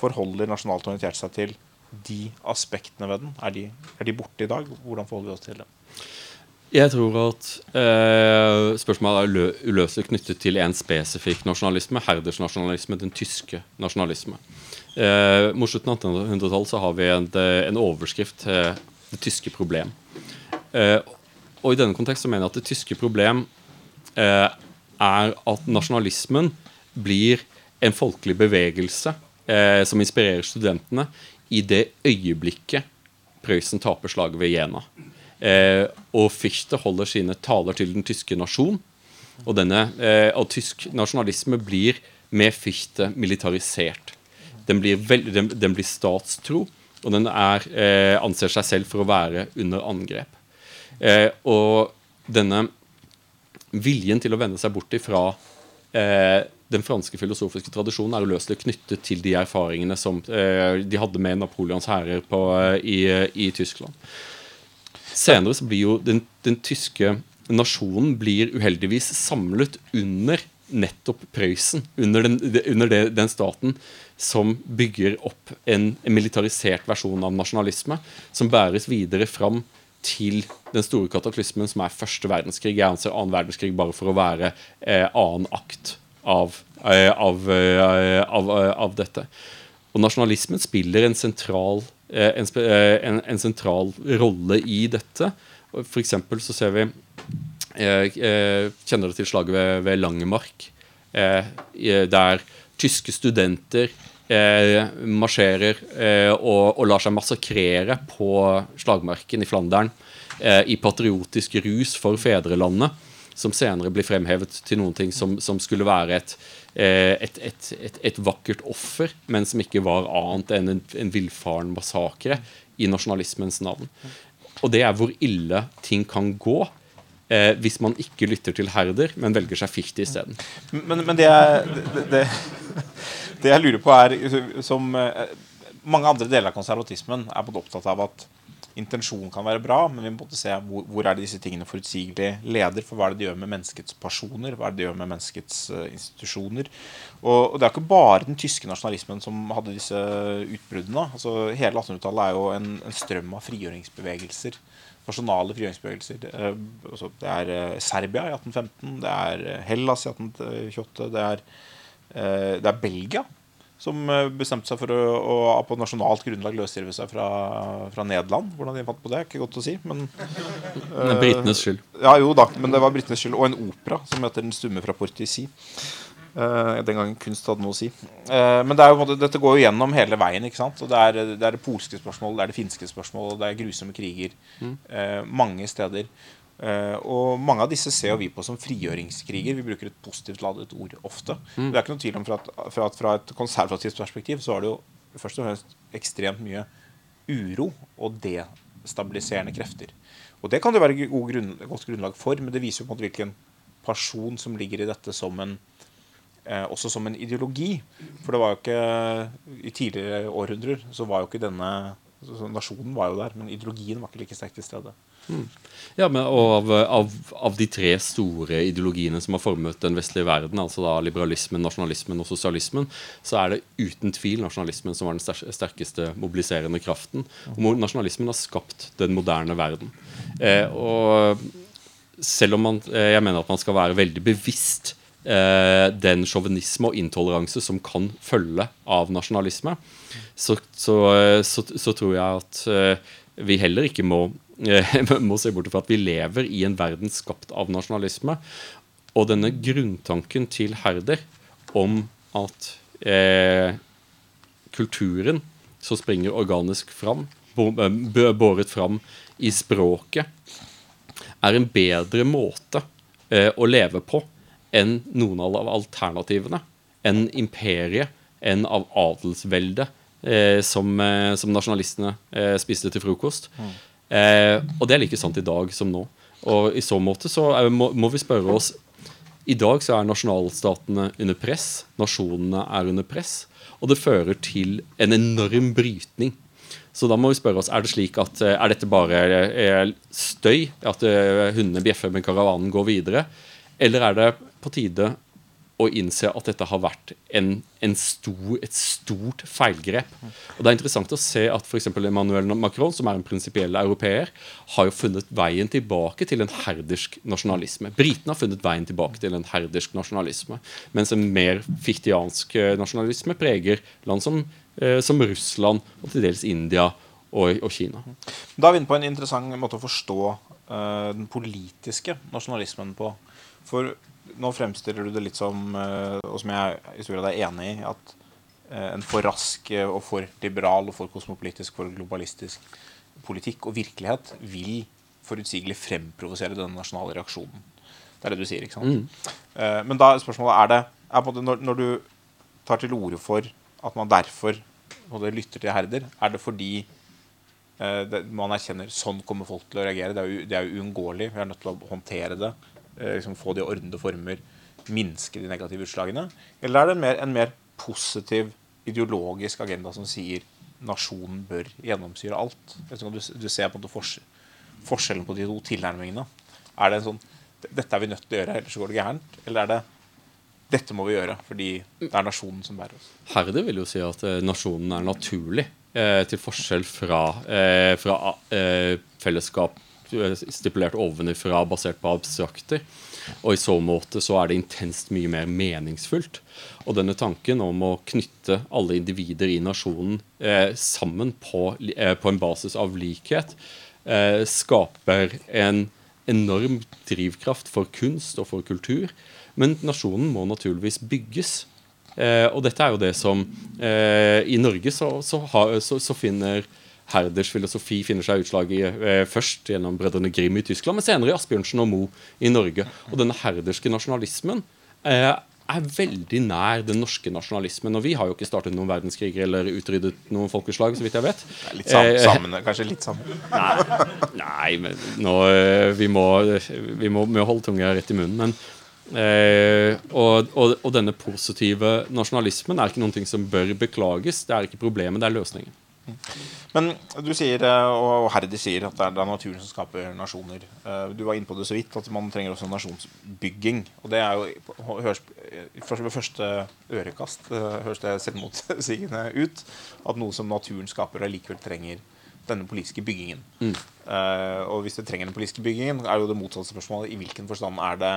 forholder nasjonalt orientert seg til de aspektene ved den? Er de, er de borte i dag? Hvordan forholder vi oss til dem? Jeg tror at eh, spørsmålet er ulø- uløselig knyttet til en spesifikk nasjonalisme, Herders nasjonalisme, den tyske nasjonalisme. Eh, mot slutten av 1800-tallet så har vi en, en overskrift eh, 'Det tyske problem'. Eh, og i denne kontekst mener jeg at det tyske problem eh, er at nasjonalismen blir en folkelig bevegelse eh, som inspirerer studentene i det øyeblikket Prøysen taper slaget ved Jena. Eh, og Fichte holder sine taler til den tyske nasjon. Og, denne, eh, og tysk nasjonalisme blir med Fichte militarisert. Den blir, vel, den, den blir statstro, og den er, eh, anser seg selv for å være under angrep. Eh, og denne viljen til å vende seg bort ifra eh, den franske filosofiske tradisjonen er uløselig knyttet til de erfaringene som eh, de hadde med Napoleons hærer eh, i, i Tyskland. Senere så blir jo den, den tyske nasjonen blir uheldigvis samlet under nettopp Prøysen. Under, den, under det, den staten som bygger opp en, militarisert versjon av nasjonalisme, som bæres videre fram til den store kataklysmen som er første verdenskrig. Jeg anser annen verdenskrig bare for å være eh, annen akt av, eh, av, eh, av, eh, av dette. Og nasjonalismen spiller en sentral, eh, en, eh, en, en sentral rolle i dette. For eksempel så ser vi Kjenner det til slaget ved, Langemark? Der tyske studenter eh, marsjerer eh, og, og lar seg massakrere på slagmarken i Flandern eh, i patriotisk rus for fedrelandet, som senere blir fremhevet til noen ting som, som skulle være et, eh, et, et, et, vakkert offer, men som ikke var annet enn en, en villfaren massakre i nasjonalismens navn. Og det er hvor ille ting kan gå eh, hvis man ikke lytter til herder, men velger seg Fichte isteden. Men, men det, jeg, det, det, det jeg lurer på, er som eh, mange andre deler av konservatismen er både opptatt av at intensjonen kan være bra, men vi må se hvor, hvor er det disse tingene forutsigelig leder. For hva er det de gjør med menneskets personer? Hva er det de gjør med menneskets uh, institusjoner? Og, og det er ikke bare den tyske nasjonalismen som hadde disse utbruddene. Altså, hele 1800-tallet er jo en, en strøm av frigjøringsbevegelser. Nasjonale frigjøringsbevegelser. Det er, altså, er eh, Serbia i 1815, det er eh, Hellas i 1828, det er, eh, det er Belgia som eh, bestemte seg for å, å på nasjonalt grunnlag løsrive seg fra, fra Nederland. Hvordan de fant på det, er ikke godt å si. Men, er britenes skyld. ja, jo da, men det var britenes skyld. Og en opera som heter 'Den stumme fra Portici'. Eh, den gangen kunst hadde noe å si. Uh, men det jo, dette går jo gjennom hele veien. ikke sant? Og det er det, er det polske spørsmålet, det er det finske spørsmålet, det er grusomme kriger eh, mange steder. Og mange av disse ser jo vi på som frigjøringskriger. Vi bruker et positivt ladet ord ofte. Det er ikke noe tvil om fra at, fra at fra et konservativt perspektiv så er det jo først og fremst ekstremt mye uro og destabiliserende krefter. Og det kan det være god grunn, godt grunnlag for, men det viser jo på en måte hvilken person som ligger i dette som en også som en ideologi. For det var jo ikke I tidligere århundrer så var jo ikke denne Nasjonen var jo der, men ideologien var ikke like sterkt til stede. Ja, men av, av, av de tre store ideologiene som har formet den vestlige verden, altså da liberalismen, nasjonalismen og sosialismen, så er det uten tvil nasjonalismen som var den sterkeste mobiliserende kraften. Og nasjonalismen har skapt den moderne verden. Eh, og selv om man, eh, jeg mener at man skal være veldig bevisst eh, den sjåvinisme og intoleranse som kan følge av nasjonalisme, så, så, eh, så, så tror jeg at eh, vi heller ikke må, eh, må se bort fra at vi lever i en verden skapt av nasjonalisme. Og denne grunntanken til Herder om at eh, kulturen som springer organisk fram, eh, båret fram i språket, er en bedre måte eh, å leve på enn noen av alternativene. Enn imperiet, enn av adelsveldet eh, som, eh, som nasjonalistene eh, spiste til frokost. Eh, og det er like sant i dag som nå. Og i så måte så er, må, må vi spørre oss I dag så er nasjonalstatene under press, nasjonene er under press, og det fører til en enorm brytning. Så da må vi spørre oss, er det slik at eh, er dette bare eh, støy, at hundene bjeffer, men karavanen går videre? Eller er det på tide å innse at dette har vært en, en stor, et stort feilgrep? Og Det er interessant å se at f.eks. Emmanuel Macron, som er en prinsipiell europeer, har jo funnet veien tilbake til en herdersk nasjonalisme. Britene har funnet veien tilbake til en herdersk nasjonalisme, mens en mer fiktiansk eh, nasjonalisme preger land som, eh, som Russland og til dels India og, og Kina. Da er vi inne på en interessant måte å forstå eh, den politiske nasjonalismen på. For nå fremstiller du det litt som, eh, og som jeg i stor grad er enig i, at eh, en for rask eh, og for liberal og for kosmopolitisk, for globalistisk politikk og virkelighet vil forutsigelig fremprovosere denne nasjonale reaksjonen. Det er det du sier, ikke sant? Mm. men da spørsmålet er det er når, når du tar til orde for at man derfor og det lytter til herder, er det fordi det, man erkjenner sånn kommer folk til å reagere. Det er jo, det er uunngåelig. Vi er nødt til å håndtere det. Eh, liksom få det i ordnede former. Minske de negative utslagene. Eller er det en mer, en mer positiv ideologisk agenda som sier nasjonen bør gjennomsyre alt? Du, du ser på forskjellen på de to tilnærmingene. Er det en sånn Dette er vi nødt til å gjøre, ellers går det gærent? Eller er det dette må vi gjøre fordi det er nasjonen som bærer oss? Herde vil jo si at eh, nasjonen er naturlig, eh, til forskjell fra, eh, fra eh, fellesskap stipulert ovenifra, basert på abstrakter. Og i så måte så er det intenst mye mer meningsfullt. Og denne tanken om å knytte alle individer i nasjonen eh, sammen på, eh, på en basis av likhet, eh, skaper en enorm drivkraft for kunst og for kultur. Men nasjonen må naturligvis bygges. Eh, og dette er jo det som eh, I Norge så, så, har, så, så finner Herders filosofi finner seg utslag i eh, først gjennom Brødrene Grim i Tyskland, men senere i Asbjørnsen og Moe i Norge. Og denne herderske nasjonalismen eh, er veldig nær den norske nasjonalismen. Og vi har jo ikke startet noen verdenskriger eller utryddet noen folkeslag, så vidt jeg vet. Det er Litt sam Eh, sammen, kanskje litt sammen. Nei, men nå eh, Vi må, vi må, må holde tunga rett i munnen. Men eh, og, og, og denne positive nasjonalismen er ikke noen ting som bør beklages. Det er ikke problemet, det er løsningen. Men du sier, eh, og Herdi sier, at det er, naturen som skaper nasjoner. Eh, Du var inne på det så vidt, at man trenger også nasjonsbygging. Og det er jo høres, først Ved første ørekast eh, høres det selvmotsigende ut at noe som naturen skaper, allikevel trenger denne politiske byggingen. Eh, og hvis det trenger den politiske byggingen, er jo det motsatte spørsmålet i hvilken forstand er det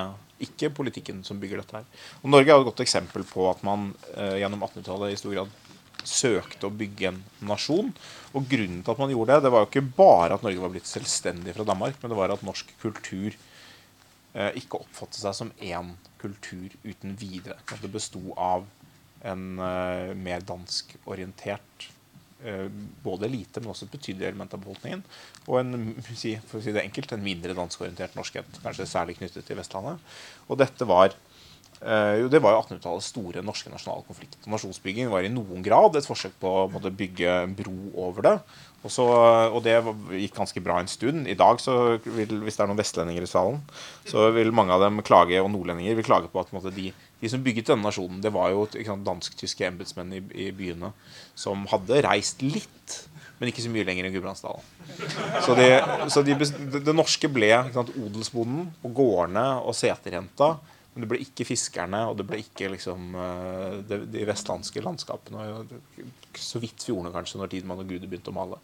ikke politikken som bygger dette her. Og Norge er jo et godt eksempel på at man uh, gjennom 1800-tallet i stor grad søkte å bygge en nasjon. Og grunnen til at man gjorde det, det var jo ikke bare at Norge var blitt selvstendig fra Danmark, men det var at norsk kultur eh, ikke oppfattet seg som én kultur uten videre. At det besto av en eh, mer danskorientert eh, både elite, men også et betydelig element av befolkningen. Og en, for å si det enkelt, en mindre danskorientert norskhet, kanskje særlig knyttet til Vestlandet. Og dette var jo, Det var jo 1800-tallets store norske nasjonale konflikt. Nasjonsbygging var i noen grad et forsøk på å måtte bygge en bro over det. Og, så, og det gikk ganske bra en stund. I dag, vil, hvis det er noen vestlendinger i salen, så vil mange av dem klage, og nordlendinger vil klage på at måte, de, de, som bygget denne nasjonen, det var jo dansk-tyske embetsmenn i, i, byene som hadde reist litt, men ikke så mye lenger enn Gudbrandsdalen. Så, det, så de, det, norske ble sant, odelsbonden og gårdene og seterjenta men det ble ikke fiskerne, og det ble ikke liksom, eh, de, de vestlandske landskapene. Så vidt fjordene, kanskje, når Tidemann og Gude begynte å male.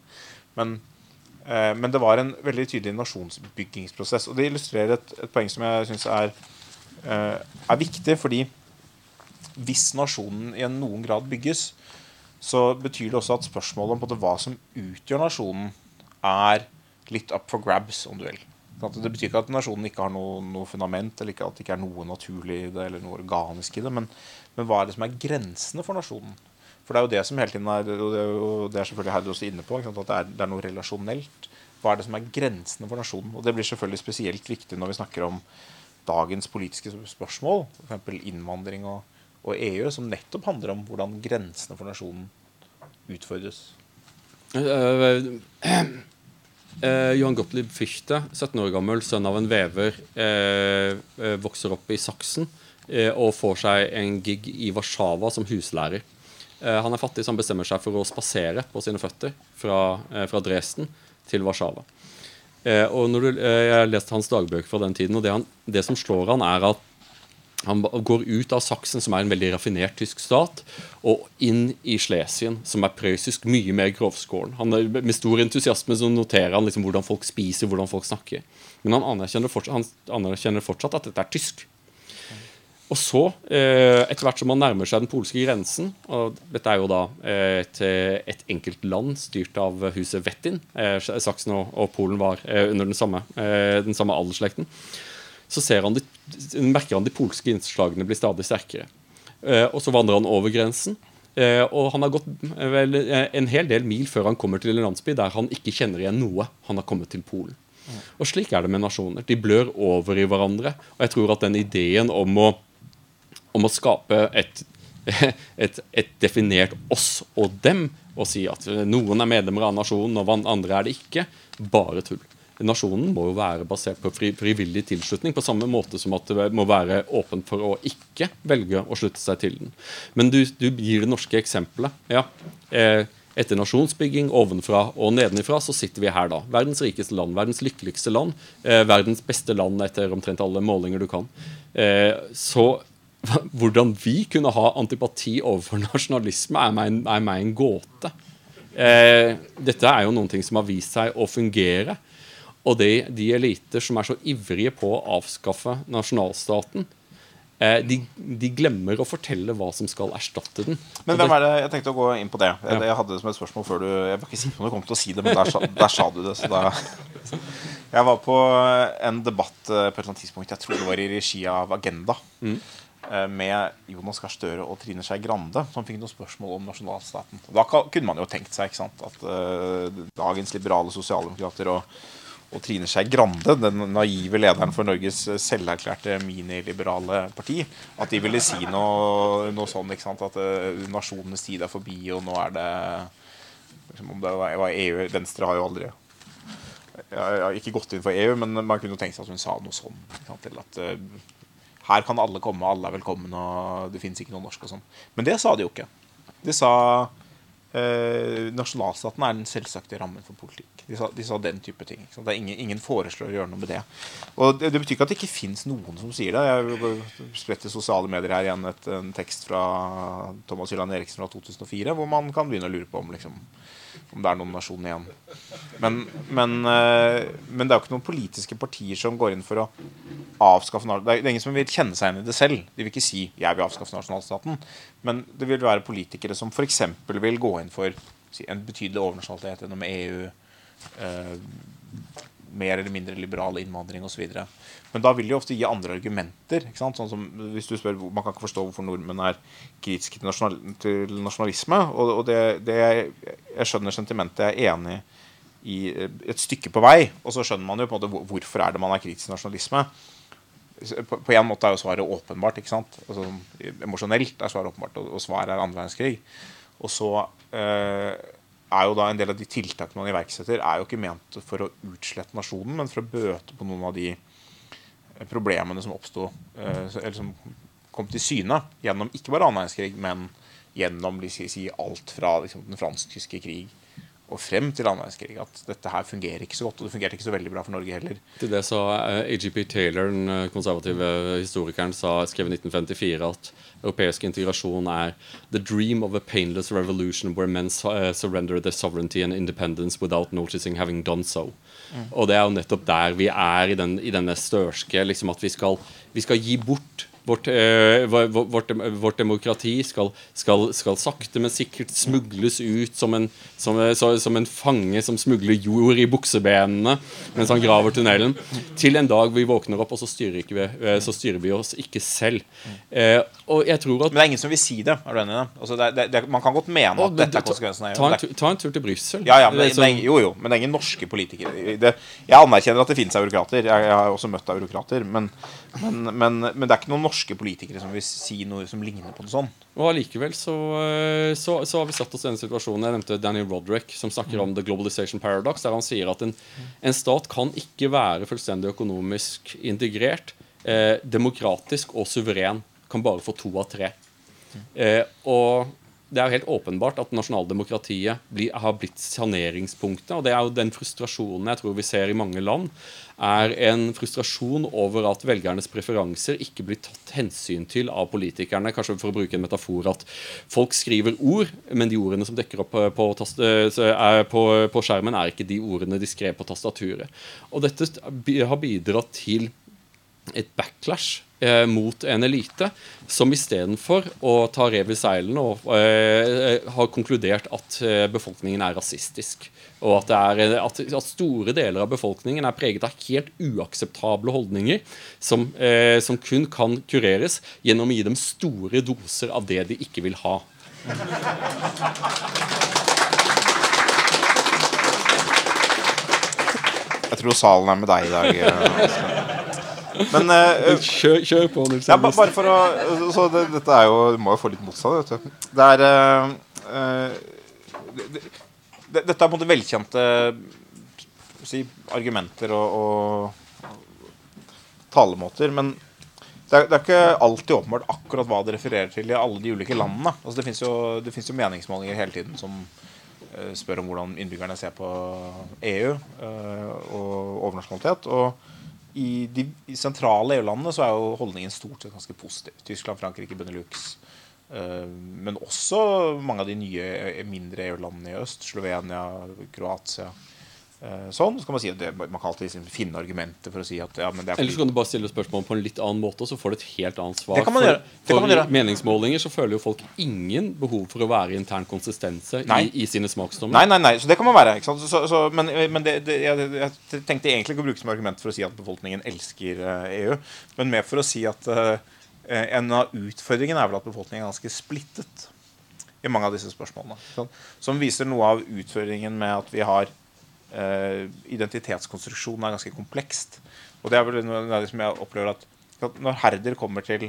Men, eh, men, det var en veldig tydelig nasjonsbyggingsprosess. Og det illustrerer et, et poeng som jeg syns er, eh, er, viktig. fordi hvis nasjonen i noen grad bygges, så betyr det også at spørsmålet om hva som utgjør nasjonen, er litt up for grabs, om du vil. Det betyr ikke at nasjonen ikke har noe, noe, fundament, eller at det ikke er noe naturlig i det, eller noe organisk i det. Men, men, hva er det som er grensene for nasjonen? For det er jo det som hele tiden er og det er, jo, det er selvfølgelig Heidi også inne på, at det er, det er, noe relasjonelt. Hva er det som er grensene for nasjonen? Og det blir selvfølgelig spesielt viktig når vi snakker om dagens politiske spørsmål, f.eks. innvandring og, og, EU, som nettopp handler om hvordan grensene for nasjonen utfordres. Uh, Eh, Johan Gottlieb Fichte, 17 år gammel, sønn av en vever, eh, eh, vokser opp i Saksen eh, og får seg en gig i Warszawa som huslærer. Eh, han er fattig, så han bestemmer seg for å spasere på sine føtter fra, eh, fra Dresden til Warszawa. og når Jeg har lest hans dagbøker fra den tiden, og det, han, det som slår han er at han går ut av Saksen, som er en veldig raffinert tysk stat, og inn i Slesien, som er prøyssisk, mye mer grovskåren. Med stor entusiasme så noterer han liksom hvordan folk spiser, hvordan folk snakker. Men han anerkjenner fortsatt, han anerkjenner fortsatt at dette er tysk. Og så, eh, etter hvert som man nærmer seg den polske grensen og Dette er jo da et, et enkelt land styrt av huset Wettin. Eh, Saksen og Polen var eh, under den samme, den samme aldersslekten så han de, merker han de polske innslagene blir stadig sterkere. Eh, og så vandrer han over grensen. Eh, og han har gått eh, vel, en hel del mil før han kommer til en landsby der han ikke kjenner igjen noe. Han har kommet til Polen. Og slik er det med nasjoner. De blør over i hverandre. Og jeg tror at den ideen om å, om å skape et, et, et, definert oss og dem, og si at noen er medlemmer av nasjonen og andre er det ikke, bare tull nasjonen må jo være basert på fri, frivillig tilslutning, på samme måte som at det må være åpent for å ikke velge å slutte seg til den. Men du, du gir det norske eksempelet. Ja, eh, etter nasjonsbygging ovenfra og nedenifra, så sitter vi her da. Verdens rikeste land, verdens lykkeligste land. Eh, verdens beste land etter omtrent alle målinger du kan. Eh, så hvordan vi kunne ha antipati overfor nasjonalisme, er meg, er meg en gåte. Eh, dette er jo noen ting som har vist seg å fungere. Og de, de eliter som er så ivrige på å avskaffe nasjonalstaten, eh, de, de, glemmer å fortelle hva som skal erstatte den. Men hvem er det, Jeg tenkte å gå inn på det. Jeg, jeg hadde det som et spørsmål før du Jeg var ikke sikker på om du kom til å si det, men der, der sa du det. Så da, jeg var på en debatt eh, på et eller annet tidspunkt, jeg tror det var i regi av Agenda. Mm med Jonas Gahr Støre og Trine Skei Grande, som fikk noen spørsmål om nasjonalstaten. Da kunne man jo tenkt seg sant, at uh, dagens liberale sosialdemokrater og og Trine Skei Grande, den naive lederen for Norges selverklærte miniliberale parti, at de ville si noe, noe sånn ikke sant, at uh, nasjonenes tid er forbi, og nå er det liksom, Om det var EU Venstre har jo aldri jeg har ikke gått inn for EU, men man kunne tenkt seg at hun sa noe sånn. Til at uh, her kan alle komme, alle er velkomne, og det fins ikke noe norsk og sånn. Men det sa de jo ikke. De sa uh, nasjonalstaten er den selvsagte rammen for politikk. De sa, de sa, den type ting. Det er ingen, ingen, foreslår å gjøre noe med det. Og det, det betyr ikke at det ikke fins noen som sier det. Jeg spretter sosiale medier her igjen et, en tekst fra Thomas Hylland Eriksen fra 2004, hvor man kan begynne å lure på om, liksom, om det er noen nasjon igjen. Men, men, eh, men, det er jo ikke noen politiske partier som går inn for å avskaffe nasjonalstaten. Det er ingen som vil kjenne seg inn i det selv. De vil ikke si 'jeg vil avskaffe nasjonalstaten'. Men det vil være politikere som f.eks. vil gå inn for en betydelig overnasjonalitet gjennom EU Eh, mer eller mindre liberal innvandring osv. Men da vil de ofte gi andre argumenter. Sånn som hvis du spør, Man kan ikke forstå hvorfor nordmenn er kritiske til, nasjonal, til nasjonalisme. Og, og det, det jeg, jeg skjønner sentimentet, jeg er enig i et stykke på vei. Og så skjønner man jo på en måte hvorfor er det man er kritisk til nasjonalisme. På, på en måte er jo svaret åpenbart. ikke sant? Altså, emosjonelt er svaret åpenbart, og, og svaret er andre verdenskrig. Og så eh, er jo da en del av de tiltakene man iverksetter, er jo ikke ment for å utslette nasjonen, men for å bøte på noen av de problemene som oppsto, eh, eller som kom til syne gjennom ikke bare annen verdenskrig, men gjennom si, alt fra liksom, den fransk-tyske krig og frem til annen verdenskrig. At dette her fungerer ikke så godt, og det fungerte ikke så veldig bra for Norge heller. Til det sa uh, AGP Taylor, den uh, konservative historikeren, sa, skrev i 1954 at europeisk integrasjon er the dream of a painless revolution where men surrender their sovereignty and independence without noticing having done so. Mm. Og det er jo nettopp der vi er i, den, i denne størske liksom At vi skal, vi skal gi bort Vårt, eh, vårt, vårt, demokrati skal, skal, skal, sakte, men sikkert smugles ut som en, som, som en, fange som smugler jord i buksebenene mens han graver tunnelen. Til en dag vi våkner opp, og så styrer, vi, eh, så styrer vi oss ikke selv. Eh, og jeg tror at Men det er ingen som vil si det. Er du enig? Altså det, det, det man kan godt mene at dette er konsekvensen Ta, ta, ta, en tur til Brussel. Ja, ja, jo, jo, men det er ingen norske politikere. jeg anerkjenner at det finnes eurokrater. Jeg, jeg har også møtt eurokrater. Men, men, men, men det er ikke noen norske politikere som vil si noe som ligner på det sånt. Og allikevel så, eh, så, så, har vi satt oss i denne situasjonen. Jeg nevnte Daniel Roderick, som snakker om the globalization paradox, der han sier at en, en stat kan ikke være fullstendig økonomisk integrert, eh, demokratisk og suveren. Kan bare få to av tre. Eh, og det er jo helt åpenbart at nasjonaldemokratiet blir, har blitt saneringspunktet. Og det er jo den frustrasjonen jeg tror vi ser i mange land, er en frustrasjon over at velgernes preferanser ikke blir tatt hensyn til av politikerne. Kanskje for å bruke en metafor at folk skriver ord, men de ordene som dekker opp på, på, på skjermen, er ikke de ordene de skrev på tastaturet. Og dette har bidratt til et backlash eh, mot en elite som istedenfor å ta rev i seilene og eh, har konkludert at eh, befolkningen er rasistisk. Og at, er, at, at, store deler av befolkningen er preget av helt uakseptable holdninger som, eh, som, kun kan kureres gjennom å gi dem store doser av det de ikke vil ha. Jeg tror salen er med deg i dag. Men uh, kjør, kjør, på, Nils. Ja, bare for å Så det, dette er jo Du må jo få litt motstand, vet du. Det er uh, uh, det, dette er på en måte velkjente si, argumenter og, og, talemåter. Men det er, det er, ikke alltid åpenbart akkurat hva det refererer til i alle de ulike landene. Altså, det fins jo, jo, meningsmålinger hele tiden som spør om hvordan innbyggerne ser på EU og overnasjonalitet. Og i de sentrale EU-landene så er jo holdningen stort sett ganske positiv. Tyskland, Frankrike, Benelux. Eh, men også mange av de nye, eh, mindre EU-landene i øst. Slovenia, Kroatia. Eh, sånn, så kan Man si at det, man kan alltid liksom finne argumenter for å si at ja, men det er Eller så kan du bare stille spørsmål på en litt annen måte, og så får du et helt annet svar. Det kan man gjøre. For, for meningsmålinger så føler jo folk ingen behov for å være intern konsistense i, i, sine smaksdommer. Nei, nei, nei, så det kan man være. Så, så, men, men det, det, jeg, jeg, tenkte egentlig ikke å bruke som argument for å si at befolkningen elsker EU, men mer for å si at uh, Eh, en av utfordringene er vel at befolkningen er ganske splittet i mange av disse spørsmålene. Sånn, som viser noe av utfordringen med at vi har eh, identitetskonstruksjonen er ganske komplekst. Og det er vel noe det som jeg opplever at, når Herder kommer til,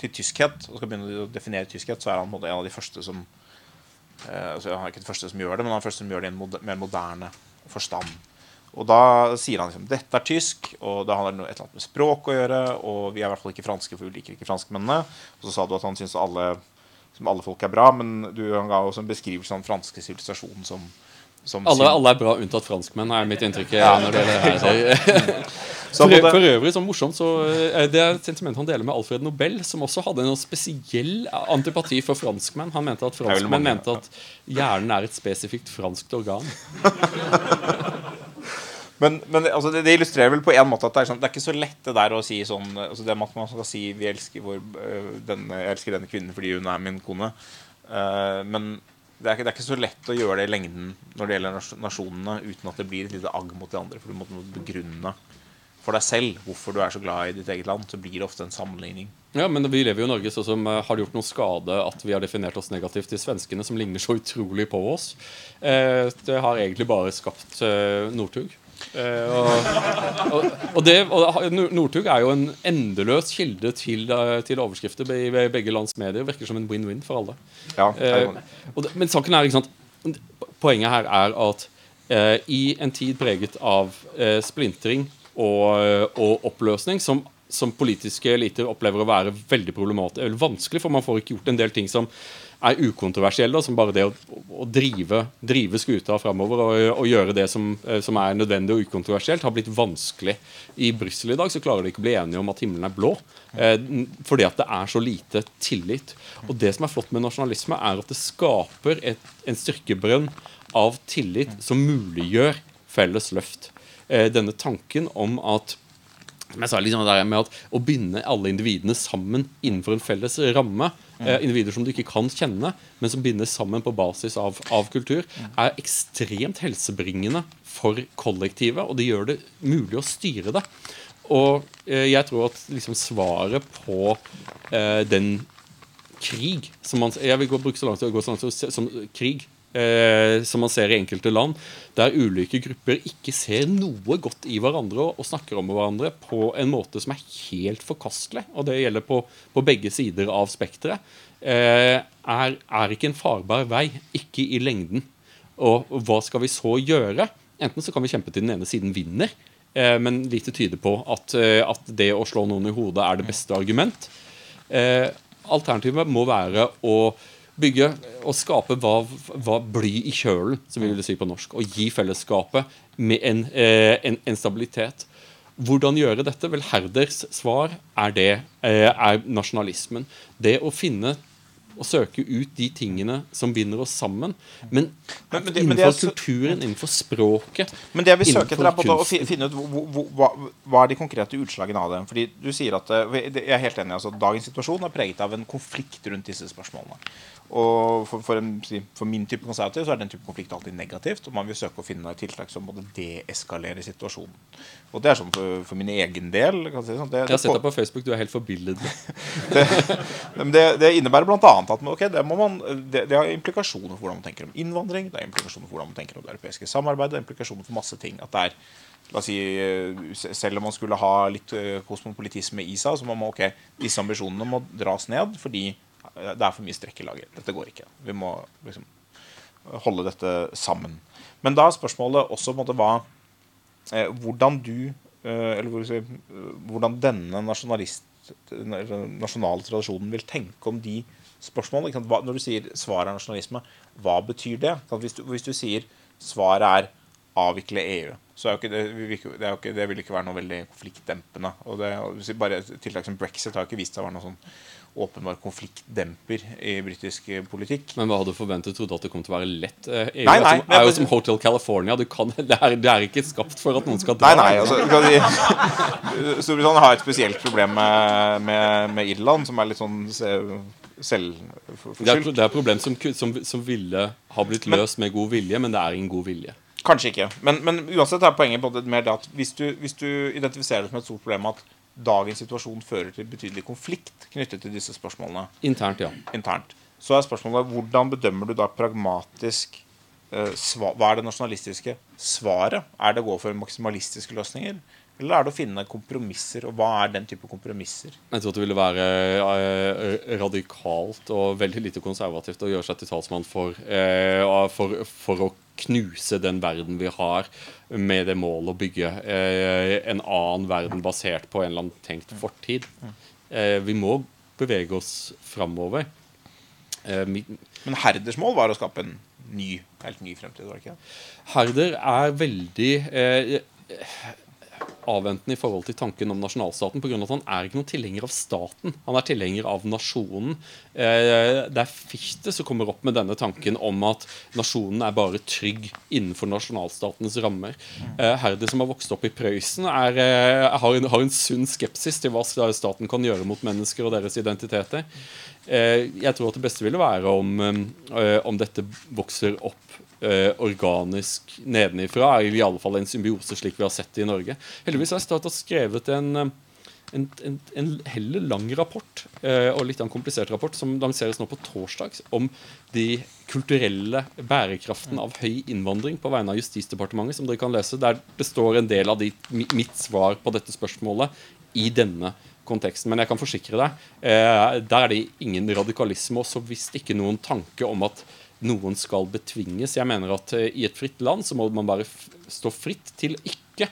til, tyskhet og skal begynne å definere tyskhet, så er han en av de første som eh, altså Han er ikke den første som gjør det, men han er den første som gjør det i en moder, mer moderne forstand. Og da sier han liksom dette er tysk, og det noe, et eller annet med språk å gjøre. Og vi er i hvert fall ikke franske, for vi liker ikke franskmennene. Og så sa du at han syns alle, alle folk er bra, men du, han ga også en beskrivelse av den franske sivilisasjonen som alle, alle, er bra unntatt franskmenn, er mitt inntrykk. Ja. når det er for, for, øvrig, så morsomt, så eh, det er et sentiment han deler med Alfred Nobel, som også hadde en spesiell antipati for franskmenn. Han mente at franskmenn mente at hjernen er et spesifikt franskt organ. Men, men altså, det, det, illustrerer vel på en måte at det er, sånn, det er ikke så lett det der å si sånn altså Det at man skal si vi elsker vår, øh, denne, 'Jeg elsker denne kvinnen fordi hun er min kone'. Uh, men det, er det er ikke så lett å gjøre det i lengden når det gjelder nasjonene, uten at det blir et lite agg mot de andre. For du må begrunne for deg selv hvorfor du er så glad i ditt eget land. Så blir det ofte en sammenligning. Ja, men vi lever jo i Norge, så som eh, har gjort noe skade at vi har definert oss negativt til svenskene, som ligner så utrolig på oss. Eh, det har egentlig bare skapt eh, Northug. Eh, og, og, og, det, og Northug er jo en endeløs kilde til, eh, til overskrifter i begge lands medier. Virker som en win-win for alle. Ja, uh, det, men saken er, ikke sant Poenget her er at uh, i en tid preget av splintring og oppløsning, som, som politiske eliter opplever å være veldig problematisk, eller vanskelig, for man får ikke gjort en del ting som er ukontroversielle, som bare det å, å drive, drive skuta framover og, og gjøre det som, eh, som er nødvendig og ukontroversielt, har blitt vanskelig. I Brussel i dag så klarer de ikke å bli enige om at himmelen er blå, eh, fordi at det er så lite tillit. Og det som er flott med nasjonalisme, er at det skaper et, en styrkebrønn av tillit som muliggjør felles løft. Eh, denne tanken om at som jeg sa, liksom det der med at Å binde alle individene sammen innenfor en felles ramme, eh, individer som du ikke kan kjenne, men som bindes sammen på basis av, av kultur, er ekstremt helsebringende for kollektivet, og det gjør det mulig å styre det. Og eh, jeg tror at liksom svaret på eh, den krig som man, Jeg vil gå, bruke så langt gå så langt som krig eh, som man ser i enkelte land, der ulike grupper ikke ser noe godt i hverandre og, og snakker om hverandre på en måte som er helt forkastelig, og det gjelder på, på begge sider av spekteret, eh, er, er ikke en farbar vei. Ikke i lengden. Og hva skal vi så gjøre? Enten så kan vi kjempe til den ene siden vinner, eh, men lite tyder på at, eh, at det å slå noen i hodet er det beste argument. Eh, alternativet må være å bygge og skape hva, hva bly i kjølen, som vi vil si på norsk. Og gi fellesskapet med en, eh, en, en stabilitet. Hvordan gjøre dette? Vel, Herders svar er det eh, er nasjonalismen. Det å finne og søke ut de tingene som binder oss sammen. Men, Men- men det- men det er innenfor kulturen, innenfor språket Men det jeg vil søke etter, er på å finne ut hvor, hva, hva er de konkrete utslagene av det. Fordi du sier at eh, Jeg er helt enig. altså Dagens situasjon er preget av en konflikt rundt disse spørsmålene. Og for, for, en, for min type konservativ så er den type konflikt alltid negativt. Og man vil søke å finne tiltak som måtte deeskalerer situasjonen. Og det er sånn for, for min egen del. Si, sånn, det, Jeg har sett deg på Facebook, du er helt forbilledlig. det, det, det innebærer bl.a. at man- ok, det, man, det, har implikasjoner for hvordan man tenker om innvandring, det har implikasjoner for hvordan man tenker om det europeiske samarbeidet, det har implikasjoner for masse ting. At det er, la oss si, eh, Selv om man skulle ha litt eh, kosmopolitisme i seg, så må man ok, disse ambisjonene må dras ned fordi det er for mye strekk i laget. Dette går ikke. Vi må liksom holde dette sammen. Men da er spørsmålet også på en måte hva eh, hvordan du eh, Eller hvordan denne nasjonale tradisjonen vil tenke om de spørsmålene. Hva, når du sier svaret er nasjonalisme, hva betyr det? Hvis, du, hvis du sier svaret er avvikle EU, så er det, det, det vil ikke være noe veldig konfliktdempende. Og det, bare Tiltak som brexit har ikke vist seg å være noe sånn åpenbar konfliktdemper i britisk eh, politikk. Men hva hadde du forventet? Trodde at det kom til å være lett? Eh, EU Nei, nei, er jo som Hotel California. Du kan, det, er, det er ikke skapt for at noen skal Nei, dra. nei, altså kan Storbritannia har et spesielt problem med, med, med Irland, som er litt sånn se- det, er, selvforskyldt. det er et problem som, som, som ville ha blitt løst med god vilje, men det er ingen god vilje. Kanskje ikke. Men, men uansett er poenget både mer det at hvis du, hvis du identifiserer det som et stort problem at dagens situasjon fører til betydelig konflikt knyttet til disse spørsmålene Internt, ja. internt, så er spørsmålet hvordan bedømmer du da pragmatisk eh, sva, Hva er det nasjonalistiske svaret? Er det å gå for maksimalistiske løsninger? Eller er det å finne kompromisser? Og hva er den type kompromisser? Jeg tror det ville være eh, radikalt og veldig lite konservativt å gjøre seg til talsmann for, eh, for, for å knuse den verden vi har, med det mål å bygge eh, en annen verden basert på en eller annen tenkt fortid. Eh, vi må bevege oss framover. Eh, Men Herders mål var å skape en ny, helt ny fremtid, var det ikke? Herder er veldig eh, avventende i forhold til tanken om nasjonalstaten pga. at han er ikke noen tilhenger av staten. Han er tilhenger av nasjonen. Eh, det er Fichte som kommer opp med denne tanken om at nasjonen er bare trygg innenfor nasjonalstatens rammer. Herdi, Herde, som har vokst opp i Prøysen, eh, har, en, har en sunn skepsis til hva staten kan gjøre mot mennesker og deres identiteter. Eh, jeg tror at det beste ville være om, eh, om dette vokser opp eh, organisk nedenifra, eller i alle fall en symbiose slik vi har sett det i Norge. Heldigvis har Statoil skrevet en, en, en, en heller lang rapport, og litt av en komplisert rapport, som lanseres nå på torsdag, om de kulturelle bærekraften av høy innvandring på vegne av Justisdepartementet, som dere kan lese. Der består en del av de, mitt svar på dette spørsmålet i denne konteksten. Men jeg kan forsikre deg, eh, der er det ingen radikalisme og så visst ikke noen tanke om at noen skal betvinges. Jeg mener at eh, i et fritt land så må man bare stå fritt til ikke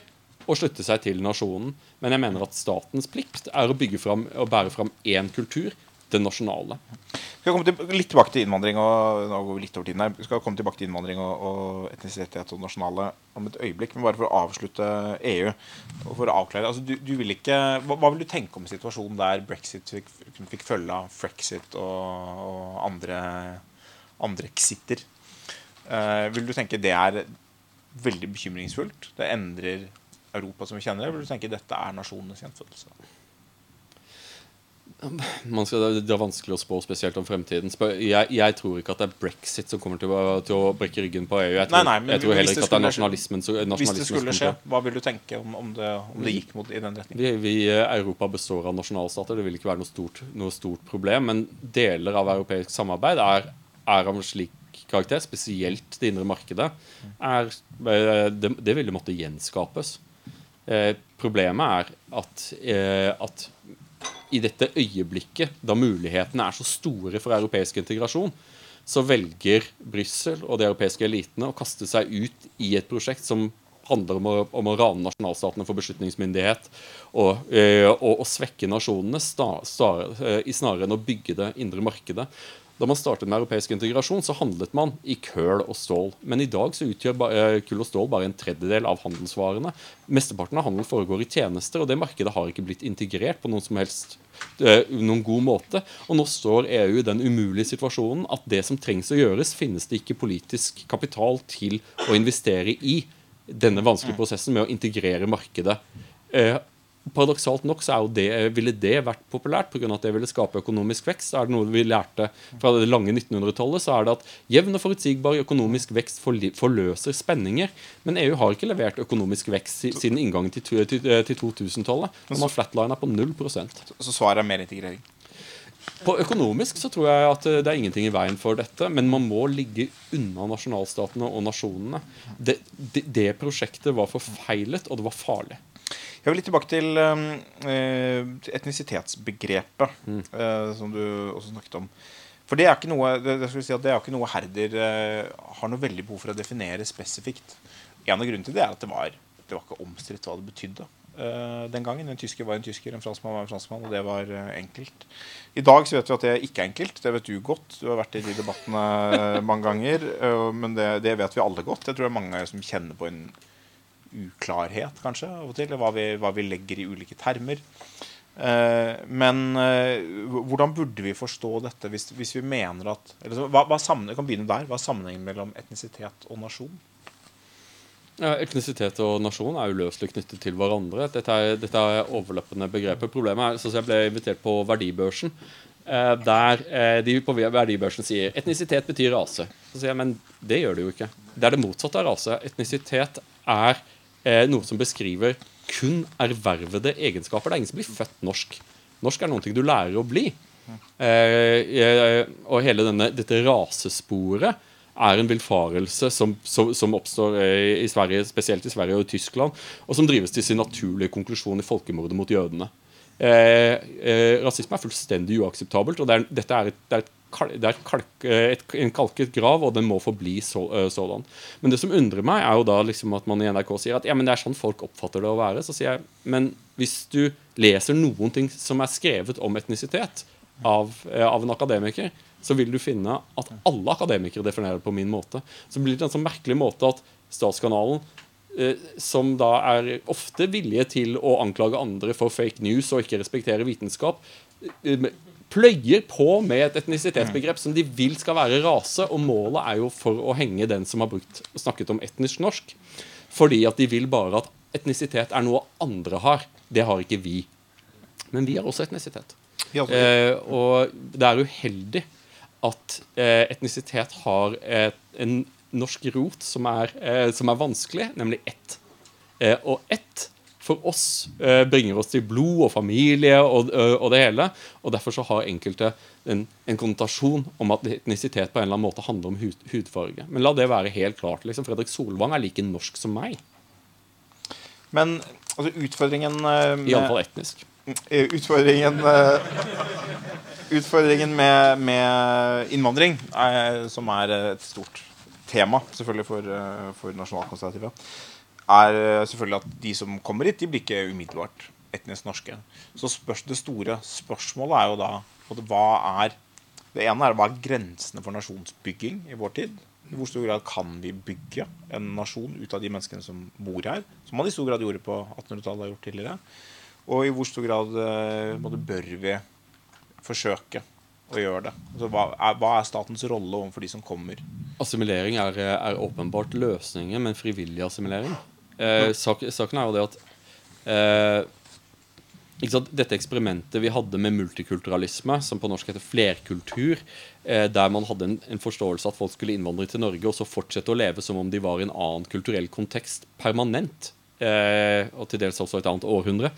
å slutte seg til nasjonen. Men jeg mener at statens plikt er å bygge fram og bære fram én kultur, det nasjonale. Vi skal komme til, litt tilbake til innvandring og nå går vi litt over tiden her. Skal komme tilbake til innvandring og, og etnisitet og nasjonale om et øyeblikk. Men bare for å avslutte EU og for å avklare altså, du, du vil ikke, hva, hva, vil du tenke om situasjonen der brexit fikk, fikk følge av frexit og, og andre andre exitter. Uh, vil du tenke det er veldig bekymringsfullt? Det endrer Europa som vi kjenner det? Vil du tenke dette er nasjonenes gjenfødelse? Skal, det er vanskelig å spå spesielt om fremtiden. Jeg, jeg, tror ikke at det er brexit som kommer til å, til å brekke ryggen på EU. Jeg tror, nei, nei, jeg tror heller ikke at det er nasjonalismen, nasjonalismen Hvis det skulle skje, hva vil du tenke om, om, det, om det, gikk mot, i den retningen? Vi, vi, Europa består av nasjonalstater. Det vil ikke være noe stort, noe stort problem. Men deler av europeisk samarbeid er er av en slik karakter, spesielt det indre markedet, er, eh, det, det ville måtte gjenskapes. Eh, problemet er at, eh, at, i dette øyeblikket, da mulighetene er så store for europeisk integrasjon, så velger Brussel og de europeiske elitene å kaste seg ut i et prosjekt som handler om å, om å rane nasjonalstatene for beslutningsmyndighet og, eh, og, og svekke nasjonene sta, sta, øh, snarere enn å bygge det indre markedet. Da man startet med europeisk integrasjon, så handlet man i køl og stål. Men i dag så utgjør eh, kull og stål bare en tredjedel av handelsvarene. Mesteparten av handel foregår i tjenester, og det markedet har ikke blitt integrert på noen som helst eh, noen god måte. Og nå står EU i den umulige situasjonen at det som trengs å gjøres, finnes det ikke politisk kapital til å investere i denne vanskelige prosessen med å integrere markedet. Eh, Paradoksalt nok så det, ville det vært populært pga. at det ville skape økonomisk vekst. Er det noe vi lærte fra det lange 1900-tallet, så er det at jevn og forutsigbar økonomisk vekst forløser spenninger. Men EU har ikke levert økonomisk vekst siden inngangen til, til, til 2000-tallet. Man har flatlina på 0% Så svaret er mer integrering? På økonomisk så tror jeg at det er ingenting i veien for dette. Men man må ligge unna nasjonalstatene og nasjonene. Det, det, det prosjektet var forfeilet, og det var farlig. Jeg vil litt tilbake til uh, etnisitetsbegrepet, mm. uh, som du også snakket om. For det er ikke noe, det, si det er ikke noe Herder uh, har noe veldig behov for å definere spesifikt. En av grunnene til det er at det var, det var ikke omstridt hva det betydde den gangen. En tysker var en tysker, en franskmann var en franskmann, og det var enkelt. I dag så vet vi at det ikke er enkelt. Det vet du godt. Du har vært i de debattene mange ganger. men det, det, vet vi alle godt. Jeg tror det er mange som kjenner på en uklarhet, kanskje, av og til. Hva vi, hva vi legger i ulike termer. Eh, men eh, hvordan burde vi forstå dette hvis, hvis vi mener at eller, hva, hva sammen, kan begynne der. Hva er sammenhengen mellom etnisitet og nasjon? Ja, etnisitet og nasjon er uløselig knyttet til hverandre. Dette er, dette er overlappende begreper. Problemet er sånn jeg ble invitert på Verdibørsen. Eh, der de på verdibørsen sier etnisitet betyr rase. Så sier jeg, Men det gjør det jo ikke. Det er det motsatte av rase. Etnisitet er noe som beskriver kun ervervede egenskaper. Det er ingen som blir født norsk. Norsk er noe du lærer å bli. Eh, eh, og hele denne, dette rasesporet er en villfarelse som, som, som, oppstår eh, i Sverige, spesielt i Sverige og i Tyskland, og som drives til sin naturlige konklusjon i folkemordet mot jødene. Eh, eh, rasisme er fullstendig uakseptabelt, og det er, dette er et, det er et det er kalk, eh, et, en kalket grav, og den må forbli så, uh, sådan. Men det som undrer meg, er jo da liksom at man i NRK sier at ja, men det er sånn folk oppfatter det å være. Så sier jeg men hvis du leser noen ting som er skrevet om etnisitet av, uh, av en akademiker, så vil du finne at alle akademikere definerer det på min måte. Så blir det en sånn merkelig måte at Statskanalen eh, som da er ofte villige til å anklage andre for fake news og ikke respektere vitenskap, eh, pløyer på med et etnisitetsbegrep som de vil skal være rase, og målet er jo for å henge den som har brukt, snakket om etnisk norsk. Fordi at de vil bare at etnisitet er noe andre har. Det har ikke vi. Men vi har også etnisitet. Ja, Eh, og det er uheldig at eh, etnisitet har et, en norsk rot som er, eh, som er vanskelig, nemlig ett. Eh, og ett for oss eh, bringer oss til blod og familie og, ø, og det hele. Og derfor så har enkelte en, en konnotasjon om at etnisitet på en eller annen måte handler om hud, hudfarge. Men la det være helt klart. liksom Fredrik Solvang er like norsk som meg. Men altså, utfordringen eh, med, Iallfall etnisk. Eh, Utfordringen eh, Utfordringen med, med innvandring, er, som er et stort tema selvfølgelig for, eh, for nasjonalkonservative, er eh, selvfølgelig at de som kommer hit, de blir ikke umiddelbart etnisk norske. Så spørs, det store spørsmålet er jo da hva er Det ene er hva er grensene for nasjonsbygging i vår tid? I hvor stor grad kan vi bygge en nasjon ut av de menneskene som bor her? Som man i stor grad gjorde på 1800-tallet og gjort tidligere. Og i hvor stor grad eh, måte, bør vi forsøke å gjøre det? Altså, hva, er, hva er statens rolle overfor de som kommer? Assimilering er, er åpenbart løsningen, men frivillig assimilering. Eh, sak, saken er jo det at eh? Dette eksperimentet vi hadde med multikulturalisme, som på norsk heter flerkultur, eh, der man hadde en, en forståelse at folk skulle innvandre til Norge og så fortsette å leve som om de var i en annen kulturell kontekst permanent, eh, og til dels også et annet århundre,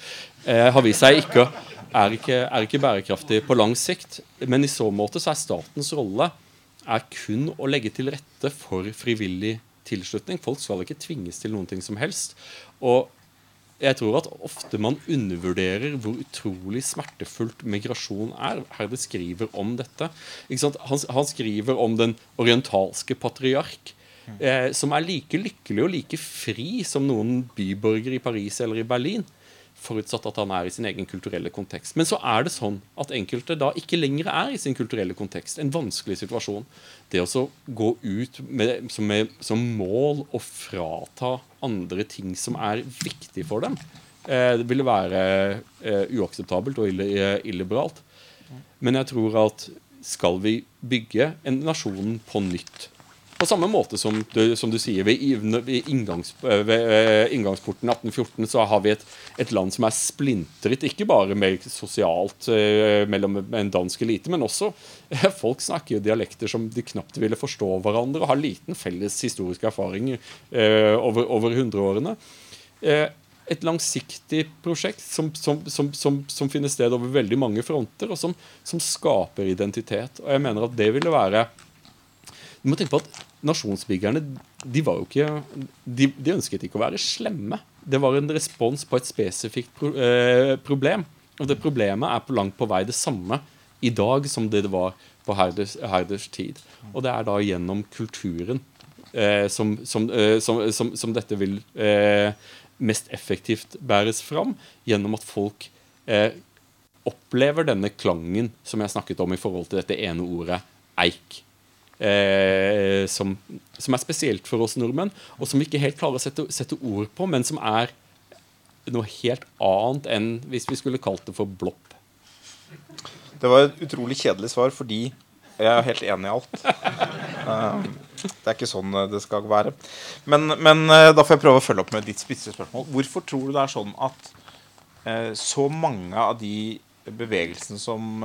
eh, har vist seg ikke er, ikke er ikke bærekraftig på lang sikt. Men i så måte så er statens rolle er kun å legge til rette for frivillig tilslutning. Folk skal ikke tvinges til noen ting som helst. Og jeg tror at ofte man undervurderer hvor utrolig smertefullt migrasjon er. Herde skriver om dette. Ikke sant? Han, han skriver om den orientalske patriark. Eh, som er like lykkelig og like fri som noen byborger i Paris eller i Berlin. Forutsatt at han er i sin egen kulturelle kontekst. Men så er det sånn at enkelte da ikke lenger er i sin kulturelle kontekst. En vanskelig situasjon. Det å så gå ut med, som, med, som mål å frata andre ting som er viktig for dem, eh, det ville være eh, uakseptabelt og ille, eh, illiberalt. Men jeg tror at skal vi bygge en nasjon på nytt på samme måte som du, som du sier, ved, inngangs, ved inngangsporten 1814 så har vi et, et land som er splintret, ikke bare med sosialt eh, mellom en dansk elite, men også eh, folk snakker jo dialekter som de knapt ville forstå hverandre, og har liten felles historisk erfaring eh, over, hundreårene. Et langsiktig prosjekt som, som, som, som, finner sted over veldig mange fronter, og som skaper identitet. Og jeg mener at det ville være du må tenke på at Nasjonsbyggerne de var jo ikke de, de ønsket ikke å være slemme. Det var en respons på et spesifikt pro, eh, problem. Og det problemet er på langt på vei det samme i dag som det var på Herders, Herders tid. Og det er da gjennom kulturen eh, som, som, eh, som, som dette vil eh, mest effektivt bæres fram. Gjennom at folk eh, opplever denne klangen som jeg snakket om i forhold til dette ene ordet eik eh, som, som er spesielt for oss nordmenn, og som vi ikke helt klarer å sette, sette ord på, men som er noe helt annet enn hvis vi skulle kalt det for blopp. Det var et utrolig kjedelig svar fordi jeg er helt enig i alt. Eh, det er ikke sånn eh, det skal være. Men, men eh, da får jeg prøve å følge opp med ditt spisse spørsmål. Hvorfor tror du det er sånn at så mange av de bevegelsene som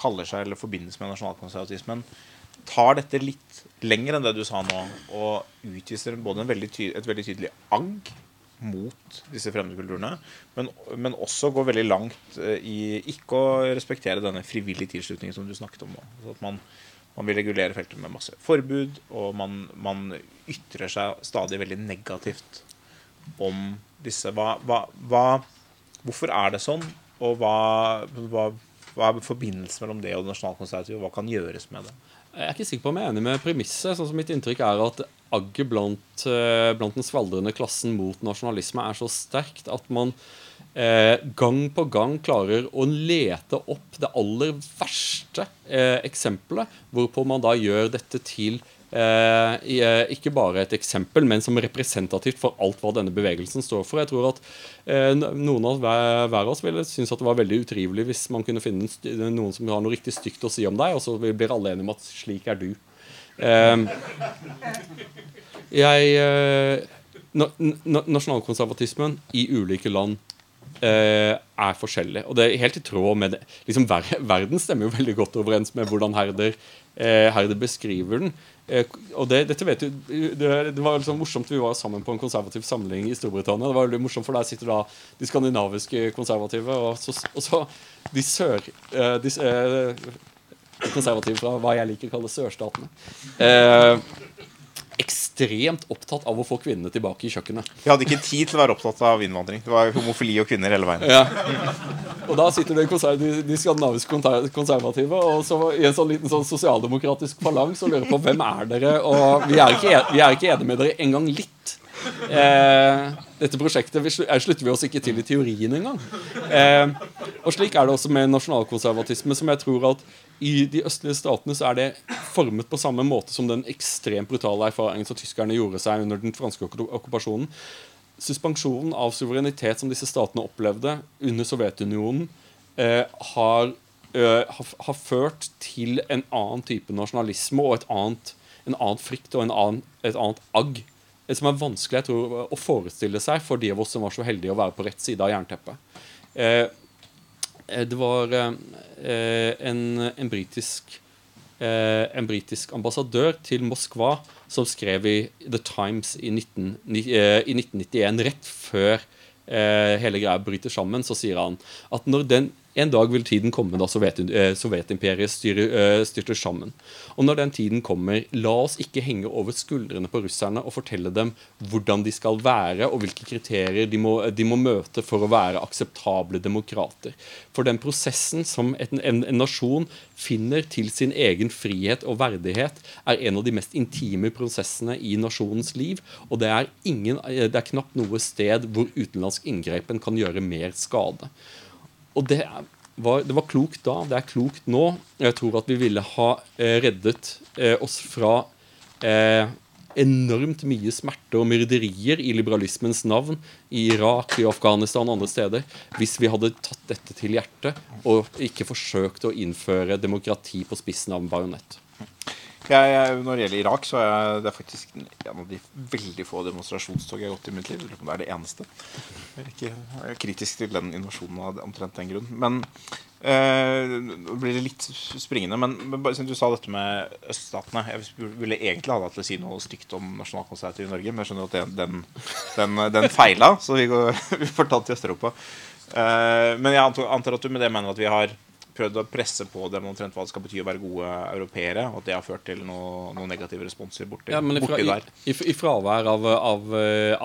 kaller seg eller forbindes med nasjonalkonservatismen, tar dette litt lenger enn det du sa nå, og utviser både veldig et veldig tydelig agg mot disse fremmedkulturene, men, men også går veldig langt eh, i ikke å respektere denne frivillige tilslutningen som du snakket om nå. Så at man, man vil regulere feltet med masse forbud, og man, man ytrer seg stadig veldig negativt om disse. Hva, hva, hva, hvorfor er det sånn, og hva, hva, hva er forbindelsen mellom det og det nasjonalkonservative, hva kan gjøres med det? Jeg er ikke sikker på om jeg er enig med premisset. sånn som Mitt inntrykk er at agget blant, eh, blant den svaldrende klassen mot nasjonalisme er så sterkt at man eh, gang på gang klarer å lete opp det aller verste eh, eksempelet, hvorpå man da gjør dette til eh, eh, ikke bare et eksempel, men som representativt for alt hva denne bevegelsen står for. Jeg tror at eh, noen av hver, hver av oss ville synes at det var veldig utrivelig hvis man kunne finne noen som har noe riktig stygt å si om deg, og så blir alle enige om at slik er du. Eh, jeg eh, na, na, Nasjonalkonservatismen i ulike land eh, er forskjellig. Og det er helt i tråd med det. Liksom, ver verden stemmer jo veldig godt overens med hvordan Herder, eh, Herder beskriver den. Eh, og det, dette vet du det, det var liksom morsomt Vi var sammen på en konservativ samling i Storbritannia. Det var veldig morsomt, for Der sitter da de skandinaviske konservative, og så, og så de sør... Eh, de, eh, konservative fra hva jeg liker å kalle sørstatene. Eh, ekstremt opptatt av å få kvinnene tilbake i kjøkkenet. Vi hadde ikke tid til å være opptatt av innvandring. Det var homofili og kvinner hele veien. Ja. Og da sitter det de, de skandinaviske konservative og så i en sånn liten sånn sosialdemokratisk falangs og lurer på hvem er dere Og vi er ikke, vi er ikke enige med dere engang litt. Eh, dette prosjektet vi slu- eh, slutter vi oss ikke til i teorien engang. Eh, og slik er det også med nasjonalkonservatisme, som jeg tror at i de østlige statene så er det formet på samme måte som den ekstremt brutale erfaringen som tyskerne gjorde seg under den franske okku- okkupasjonen suspensjonen av suverenitet som disse statene opplevde under Sovjetunionen, eh, har, eh, har, har ført til en annen type nasjonalisme og et annet, en annen frykt og en annen, et annet agg. Som er vanskelig jeg tror, å forestille seg for de av oss som var så heldige å være på rett side av jernteppet. Eh, eh, det var eh, en, en britisk eh, en britisk ambassadør til Moskva som skrev i The Times i, 19, ni- eh, i 1991, rett før eh, hele greia bryter sammen, så sier han at når den en dag vil tiden komme da Sovjet, eh, Sovjetimperiet styrer, eh, styrter sammen. Og når den tiden kommer, la oss ikke henge over skuldrene på russerne og fortelle dem hvordan de skal være, og hvilke kriterier de må, de må møte for å være akseptable demokrater. For den prosessen som en, en, en nasjon finner til sin egen frihet og verdighet, er en av de mest intime prosessene i nasjonens liv. Og det er, ingen, det er knapt noe sted hvor utenlandsk inngrepen kan gjøre mer skade. Og det var, det var klokt da, det er klokt nå. Jeg tror at vi ville ha eh, reddet eh, oss fra eh, enormt mye smerte og myrderier i liberalismens navn i Irak, i Afghanistan og andre steder hvis vi hadde tatt dette til hjertet og ikke forsøkt å innføre demokrati på spissen av en bajonett. Jeg, jeg, når det gjelder Irak, så er jeg, det er faktisk en av de veldig få demonstrasjonstog jeg har gått i mitt liv. Det er det eneste. Jeg er ikke jeg er kritisk til den invasjonen av omtrent den grunn. Men eh, Nå blir det litt springende. Men, men bare du sa dette med øststatene Jeg ville egentlig ha deg til å si noe stygt om nasjonalkonservative i Norge, men jeg skjønner at den, den, den feila, så vi, går, vi får ta til Øst-Europa. Eh, men jeg antar at du med det mener at vi har prøvd å presse på dem omtrent hva det skal bety å være gode europeere, og at det har ført til noe, noen negative responser borti, Ja, men i, borti der. i, i fravær av, av,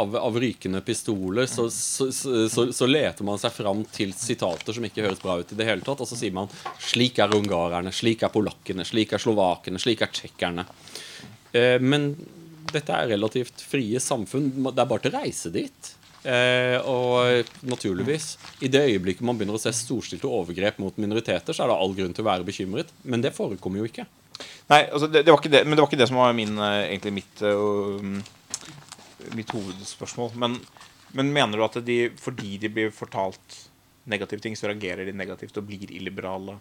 av, av rykende pistoler, så, så, så, så leter man seg fram til sitater som ikke høres bra ut i det hele tatt. Og så sier man 'slik er ungarerne', 'slik er polakkene', 'slik er slovakene', 'slik er tsjekkerne'. Eh, men dette er relativt frie samfunn. Det er bare til å reise dit. Eh, og naturligvis, i det øyeblikket man begynner å se storstilte overgrep mot minoriteter, så er det all grunn til å være bekymret. Men det forekommer jo ikke. Nei, altså det, det var ikke det, men det var ikke det som var min, eh, egentlig mitt, eh, mitt hovedspørsmål. Men, men mener du at de, fordi de blir fortalt negative ting, så reagerer de negativt og blir illiberale,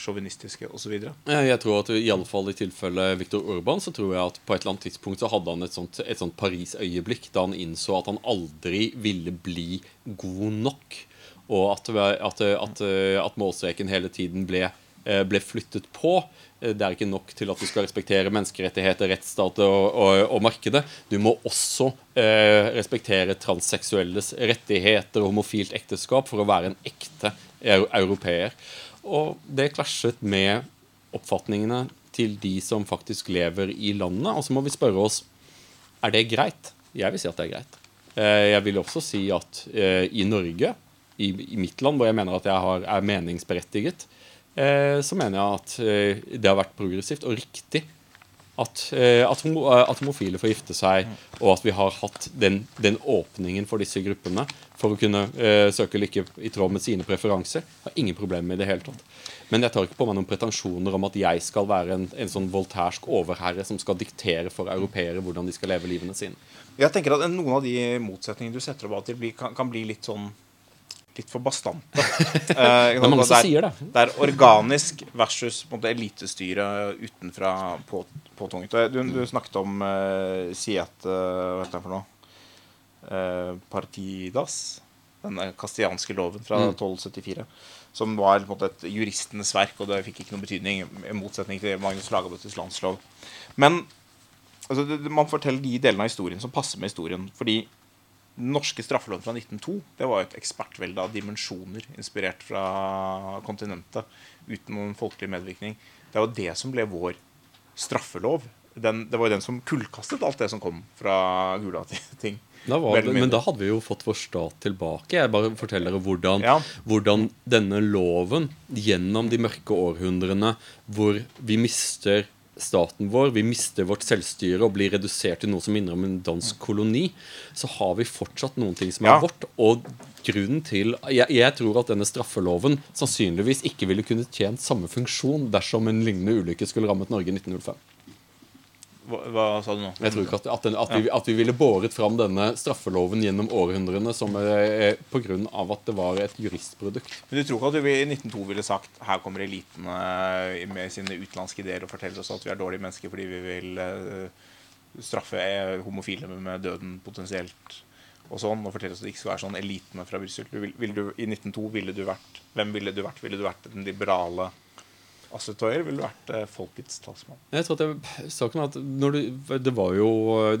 sjåvinistiske osv.? Eh, Jeg tror at i alle fall i tilfelle Viktor Urban så tror jeg at på et eller annet tidspunkt så hadde han et sånt, sånt Paris-øyeblikk da han innså at han aldri ville bli god nok. Og at, at, at, at målstreken hele tiden ble, eh, ble flyttet på. Eh, Det er ikke nok til at du skal respektere menneskerettigheter, rettsstat og, og, og markedet. Du må også eh, respektere transseksuelles rettigheter og homofilt ekteskap for å være en ekte eu- europeer. Og det klasjet med oppfatningene til de som faktisk lever i landet. Og så må vi spørre oss er det greit. Jeg vil si at det er greit. Eh, Jeg vil også si at eh, i Norge, i, mitt land, hvor jeg mener at jeg er meningsberettiget, eh, så mener jeg at det har vært progressivt og riktig at, eh, at, eh, at homofile får gifte seg, og at vi har hatt den, den åpningen for disse gruppene for å kunne uh, søke lykke i tråd med sine preferanser. Har ingen problemer med det hele tatt. Men jeg tar ikke på meg noen pretensjoner om at jeg skal være en, en sånn voltærsk overherre som skal diktere for europeere hvordan de skal leve livene sine. Jeg tenker at Noen av de motsetningene du setter opp kan, kan bli litt sånn Litt for bastante. Eh, Det er mange som sier det. Det er organisk versus måte, elitestyre utenfra på, påtvunget. Du, du snakket om uh, Siet Hva heter det for noe? Eh, Partidas. Denne kastianske loven fra Mm. 1274. Som var måte, et juristenes verk, og det fikk ikke noen betydning. I motsetning til Magnus Lagabøttes landslov. Men altså, det- man forteller de delene av historien som passer med historien. Fordi den norske straffeloven fra 1902 det var jo et ekspertvelde av dimensjoner inspirert fra kontinentet uten noen folkelig medvirkning. Det var det som ble vår straffelov. Den, det var jo den som kullkastet alt det som kom fra Gulating. Men da hadde vi jo fått vår stat tilbake. Jeg bare forteller dere hvordan, Ja. hvordan denne loven, gjennom de mørke århundrene, hvor vi mister staten vår, vi mister vårt selvstyre og blir redusert til noe som minner om en dansk koloni, så har vi fortsatt noen ting som er Ja. vårt. Og grunnen til jeg, jeg tror at denne straffeloven sannsynligvis ikke ville kunne tjent samme funksjon dersom en lignende ulykke skulle rammet Norge i 1905. Hva, hva sa du nå? Jeg tror ikke at, at, den, at, vi, at vi ville båret fram denne straffeloven gjennom århundrene som eh, på grunn av at det var et juristprodukt. Men du tror ikke at du i 1902 ville sagt her kommer elitene med sine utenlandske ideer og forteller oss at vi er dårlige mennesker fordi vi vil eh, straffe eh, homofile med, døden potensielt og sånn, og fortelle oss at det ikke skal være sånn elitene fra Brussel. Vil- I 1902 ville du vært Hvem ville du vært? Ville du vært den liberale Assetøyer? Ville du vært eh, folkets talsmann? Jeg tror at jeg, saken at du, det var jo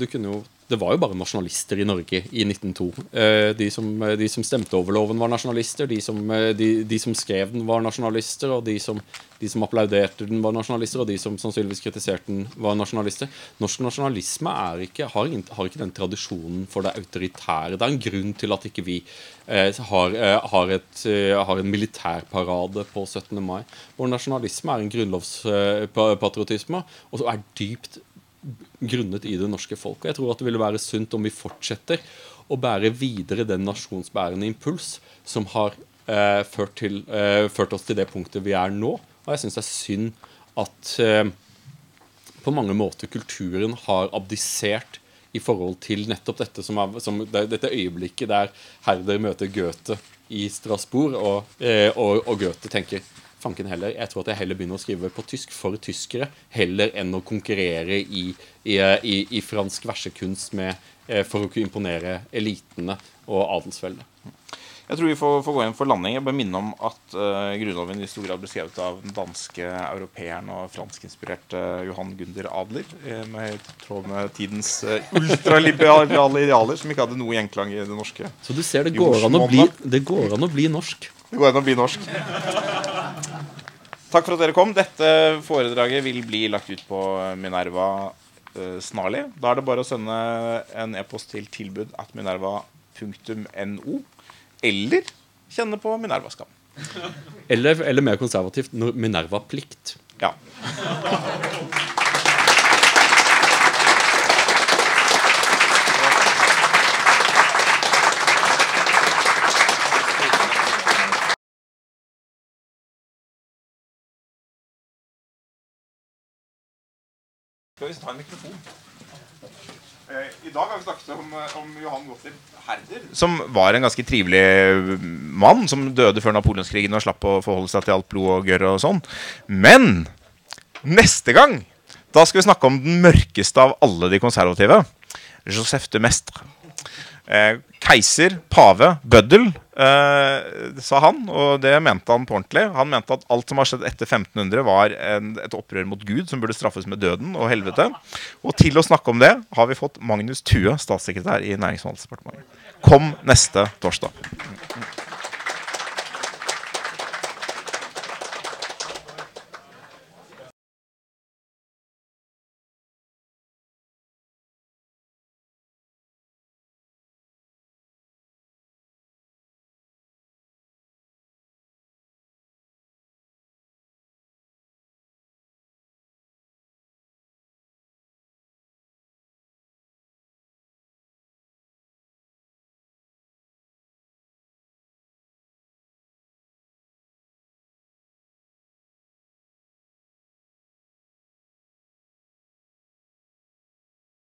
du kunne jo det var jo bare nasjonalister i Norge i 1902. Eh, De som, de som stemte over loven, var nasjonalister. De som, eh, de, de som skrev den, var nasjonalister. Og som, de som applauderte den, var nasjonalister. Og de som sannsynligvis kritiserte den, var nasjonalister. Norsk nasjonalisme ikke, har, har ikke den tradisjonen for det autoritære. Det er en grunn til at ikke vi eh, har, eh, har, et, eh, har en militærparade på 17. mai. Vår nasjonalisme er en grunnlovspatriotisme, og så er dypt grunnet i det norske folk. Og jeg tror at det ville være sunt om vi fortsetter å bære videre den nasjonsbærende impuls som har eh, ført, til, eh, ført oss til det punktet vi er nå. Og jeg syns det er synd at eh, på mange måter kulturen har abdisert i forhold til nettopp dette som er, som, det, dette øyeblikket der Herder møter Goethe i Strasbourg, og, eh, og, og Goethe tenker fanken heller, jeg tror at jeg heller begynner å skrive på tysk for tyskere, heller enn å konkurrere i, i, i, i fransk versekunst med, eh, for å kunne imponere elitene og adelsveldet. Jeg tror vi får, får gå inn for landing. Jeg bare minne om at uh, Grunnloven i stor grad ble skrevet av den danske europeeren og franskinspirerte Johan Gunder Adler. eh, med tråd med tidens uh, ultraliberale idealer, som ikke hadde noe gjenklang i det norske. Så du ser, det går, an å bli, det går an å bli norsk. Det går an å bli norsk. Takk for at dere kom. Dette foredraget vil bli lagt ut på Minerva eh, snarlig. Da er det bare å sende en e-post til tilbud at minerva.no, eller kjenne på Minerva-skam. Eller, eller mer konservativt, Minerva-plikt. Ja. Skal vi ta en mikrofon? Eh, I dag har vi snakket om, eh, om Johan Gottlieb Herder. Som var en ganske trivelig mann, som døde før napoleonskrigen og slapp å forholde seg til alt blod og gørr og sånn. Men neste gang da skal vi snakke om den mørkeste av alle de konservative. Joseph de Mestre. Eh, keiser, pave, bøddel, eh, sa han. Og det mente han på ordentlig. Han mente at alt som har skjedd etter 1500, var en, et opprør mot Gud som burde straffes med døden og helvete. Og til å snakke om det har vi fått Magnus Thue, statssekretær i Nærings- og handelsdepartementet. Kom neste torsdag.